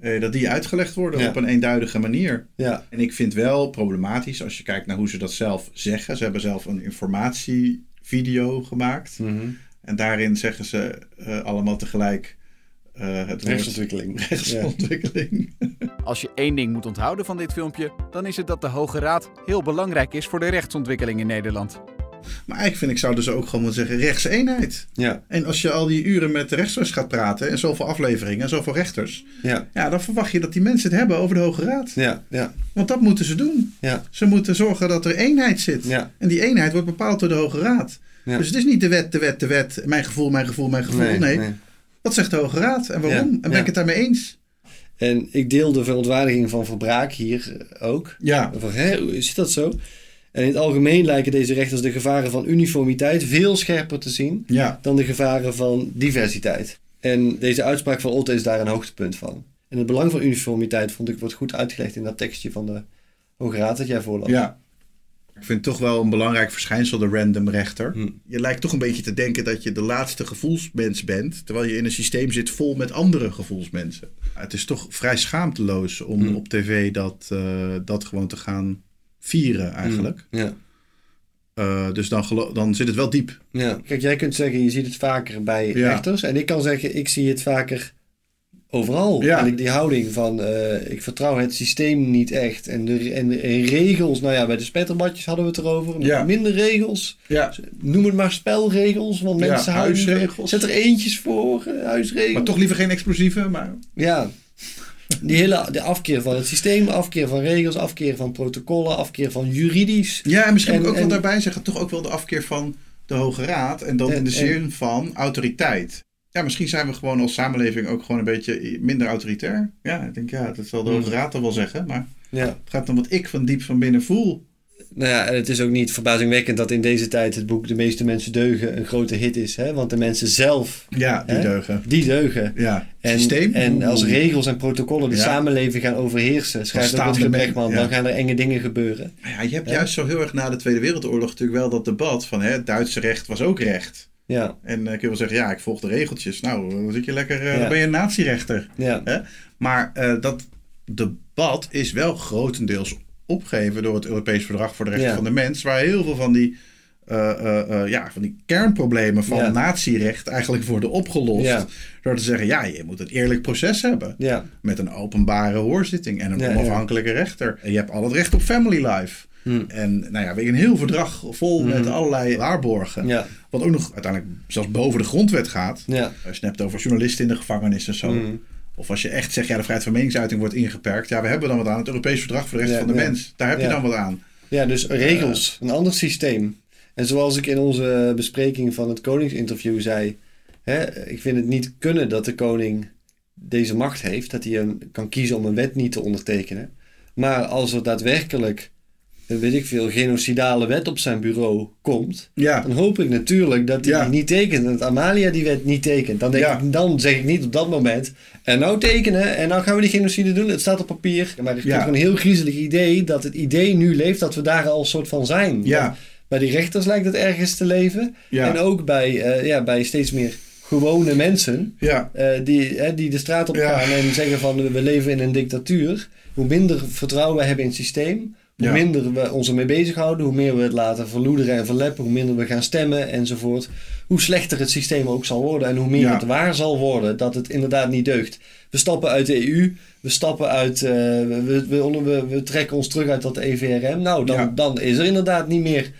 eh, dat die uitgelegd worden Hmm. Ja. op een eenduidige manier. Ja. En ik vind wel problematisch als je kijkt naar hoe ze dat zelf zeggen. Ze hebben zelf een informatievideo gemaakt. Mhm. En daarin zeggen ze eh, allemaal tegelijk eh, het Rechtsontwikkeling. rechtsontwikkeling. Als je één ding moet onthouden van dit filmpje, dan is het dat de Hoge Raad heel belangrijk is voor de rechtsontwikkeling in Nederland. Maar eigenlijk vind ik zouden ze ook gewoon moeten zeggen rechtseenheid. Ja. En als je al die uren met de rechtsers gaat praten en zoveel afleveringen en zoveel rechters, Ja. ja, dan verwacht je dat die mensen het hebben over de Hoge Raad. Ja, ja. Want dat moeten ze doen. Ja. Ze moeten zorgen dat er eenheid zit. Ja. En die eenheid wordt bepaald door de Hoge Raad. Ja. Dus het is niet de wet, de wet, de wet, mijn gevoel, mijn gevoel, mijn gevoel. Nee, Nee, nee. Wat zegt de Hoge Raad en waarom? Ja, En ben ja. ik het daarmee eens? En ik deel de verontwaardiging van Verbraak hier eh, ook. Ja. Van, hè, hoe zit dat zo? En in het algemeen lijken deze rechters de gevaren van uniformiteit veel scherper te zien Ja. dan de gevaren van diversiteit. En deze uitspraak van Otte is daar een hoogtepunt van. En het belang van uniformiteit vond ik wordt goed uitgelegd in dat tekstje van de Hoge Raad dat jij voorlas. Ja. Ik vind het toch wel een belangrijk verschijnsel, de random rechter. Hm. Je lijkt toch een beetje te denken dat je de laatste gevoelsmens bent, terwijl je in een systeem zit vol met andere gevoelsmensen. Het is toch vrij schaamteloos om Hm. op tv dat, eh, dat gewoon te gaan vieren eigenlijk. Hm. Ja. Eh, dus dan, dan zit het wel diep. Ja, kijk, jij kunt zeggen je ziet het vaker bij Ja. rechters. En ik kan zeggen ik zie het vaker overal. Ja. Die houding van eh, ik vertrouw het systeem niet echt. En de, en de en regels, nou ja, bij de spetterbadjes hadden we het erover. Ja. Minder regels. Ja. Noem het maar spelregels, want mensen houden... huisregels. Zet er eentjes voor, eh, huisregels. Maar toch liever geen explosieven, maar... Ja. Die hele de afkeer van het systeem, afkeer van regels, afkeer van protocollen, afkeer van juridisch. Ja, en misschien moet ik ook En- wel daarbij zeggen, toch ook wel de afkeer van de Hoge Raad. En dan in de zin van autoriteit. Ja, misschien zijn we gewoon als samenleving ook gewoon een beetje minder autoritair. Ja, ik denk, ja, dat zal de Hmm. Hoge Raad wel zeggen. Maar Ja. het gaat om wat ik van diep van binnen voel. nou ja, en het is ook niet verbazingwekkend dat in deze tijd het boek De meeste mensen deugen een grote hit is. Hè? Want de mensen zelf. Ja, die hè, deugen. Die deugen. Ja. En, Systeem. en als regels en protocollen de Ja. samenleving gaan overheersen, schrijft ook Rutger. Bregman, Ja. dan gaan er enge dingen gebeuren. Ja, je hebt juist zo heel erg na de Tweede Wereldoorlog natuurlijk wel dat debat van hè, het Duitse recht was ook recht. Ja. En eh kun je wel zeggen, ja, ik volg de regeltjes. Nou, dan zit je lekker, eh, Ja. dan ben je een natierechter. Ja. Hè? Maar eh, dat debat is wel grotendeels opgegeven door het Europees Verdrag voor de Rechten Ja. van de Mens, waar heel veel van die, ja, van die kernproblemen van Ja. natierecht eigenlijk worden opgelost. Door te zeggen, ja, je moet een eerlijk proces hebben. Met een openbare hoorzitting en een onafhankelijke rechter. En je hebt al het recht op family life. Hm. En nou ja, een heel verdrag vol met Mhm. allerlei waarborgen. Ja. Wat ook nog uiteindelijk zelfs boven de grondwet gaat. Ja. Als je hebt over journalisten in de gevangenis en zo. Mhm. Of als je echt zegt, ja, de vrijheid van meningsuiting wordt ingeperkt. Ja, we hebben dan wat aan. Het Europees Verdrag voor de Rechten van de. Mens. Daar heb je dan wat aan. Ja, dus regels, een ander systeem. En zoals ik in onze bespreking van het koningsinterview zei, hè, ik vind het niet kunnen dat de koning deze macht heeft, dat hij een, kan kiezen om een wet niet te ondertekenen. Maar als er daadwerkelijk, eh, weet ik veel, genocidale wet op zijn bureau komt, Ja. dan hoop ik natuurlijk dat hij Ja. die niet tekent. En dat Amalia die wet niet tekent. Dan, denk Ja. ik, dan zeg ik niet op dat moment, en nou tekenen, en nou gaan we die genocide doen. Het staat op papier. Maar ik Ja. heb een heel griezelig idee dat het idee nu leeft dat we daar al een soort van zijn. Ja. Bij die rechters lijkt het ergens te leven. Ja. En ook bij, eh, ja, bij steeds meer gewone mensen Ja. eh, die, hè, die de straat op Ja. gaan en zeggen van we leven in een dictatuur. Hoe minder vertrouwen we hebben in het systeem, hoe Ja. minder we ons ermee bezighouden, hoe meer we het laten verloederen en verleppen, hoe minder we gaan stemmen enzovoort. Hoe slechter het systeem ook zal worden en hoe meer Ja. het waar zal worden dat het inderdaad niet deugt. We stappen uit de EU, we stappen uit, eh, we, we, we, we, we trekken ons terug uit dat EVRM. Nou, dan, Ja. dan is er inderdaad niet meer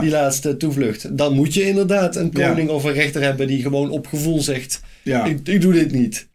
die laatste toevlucht. Dan moet je inderdaad een koning of een rechter hebben die gewoon op gevoel zegt: ik, ik doe dit niet.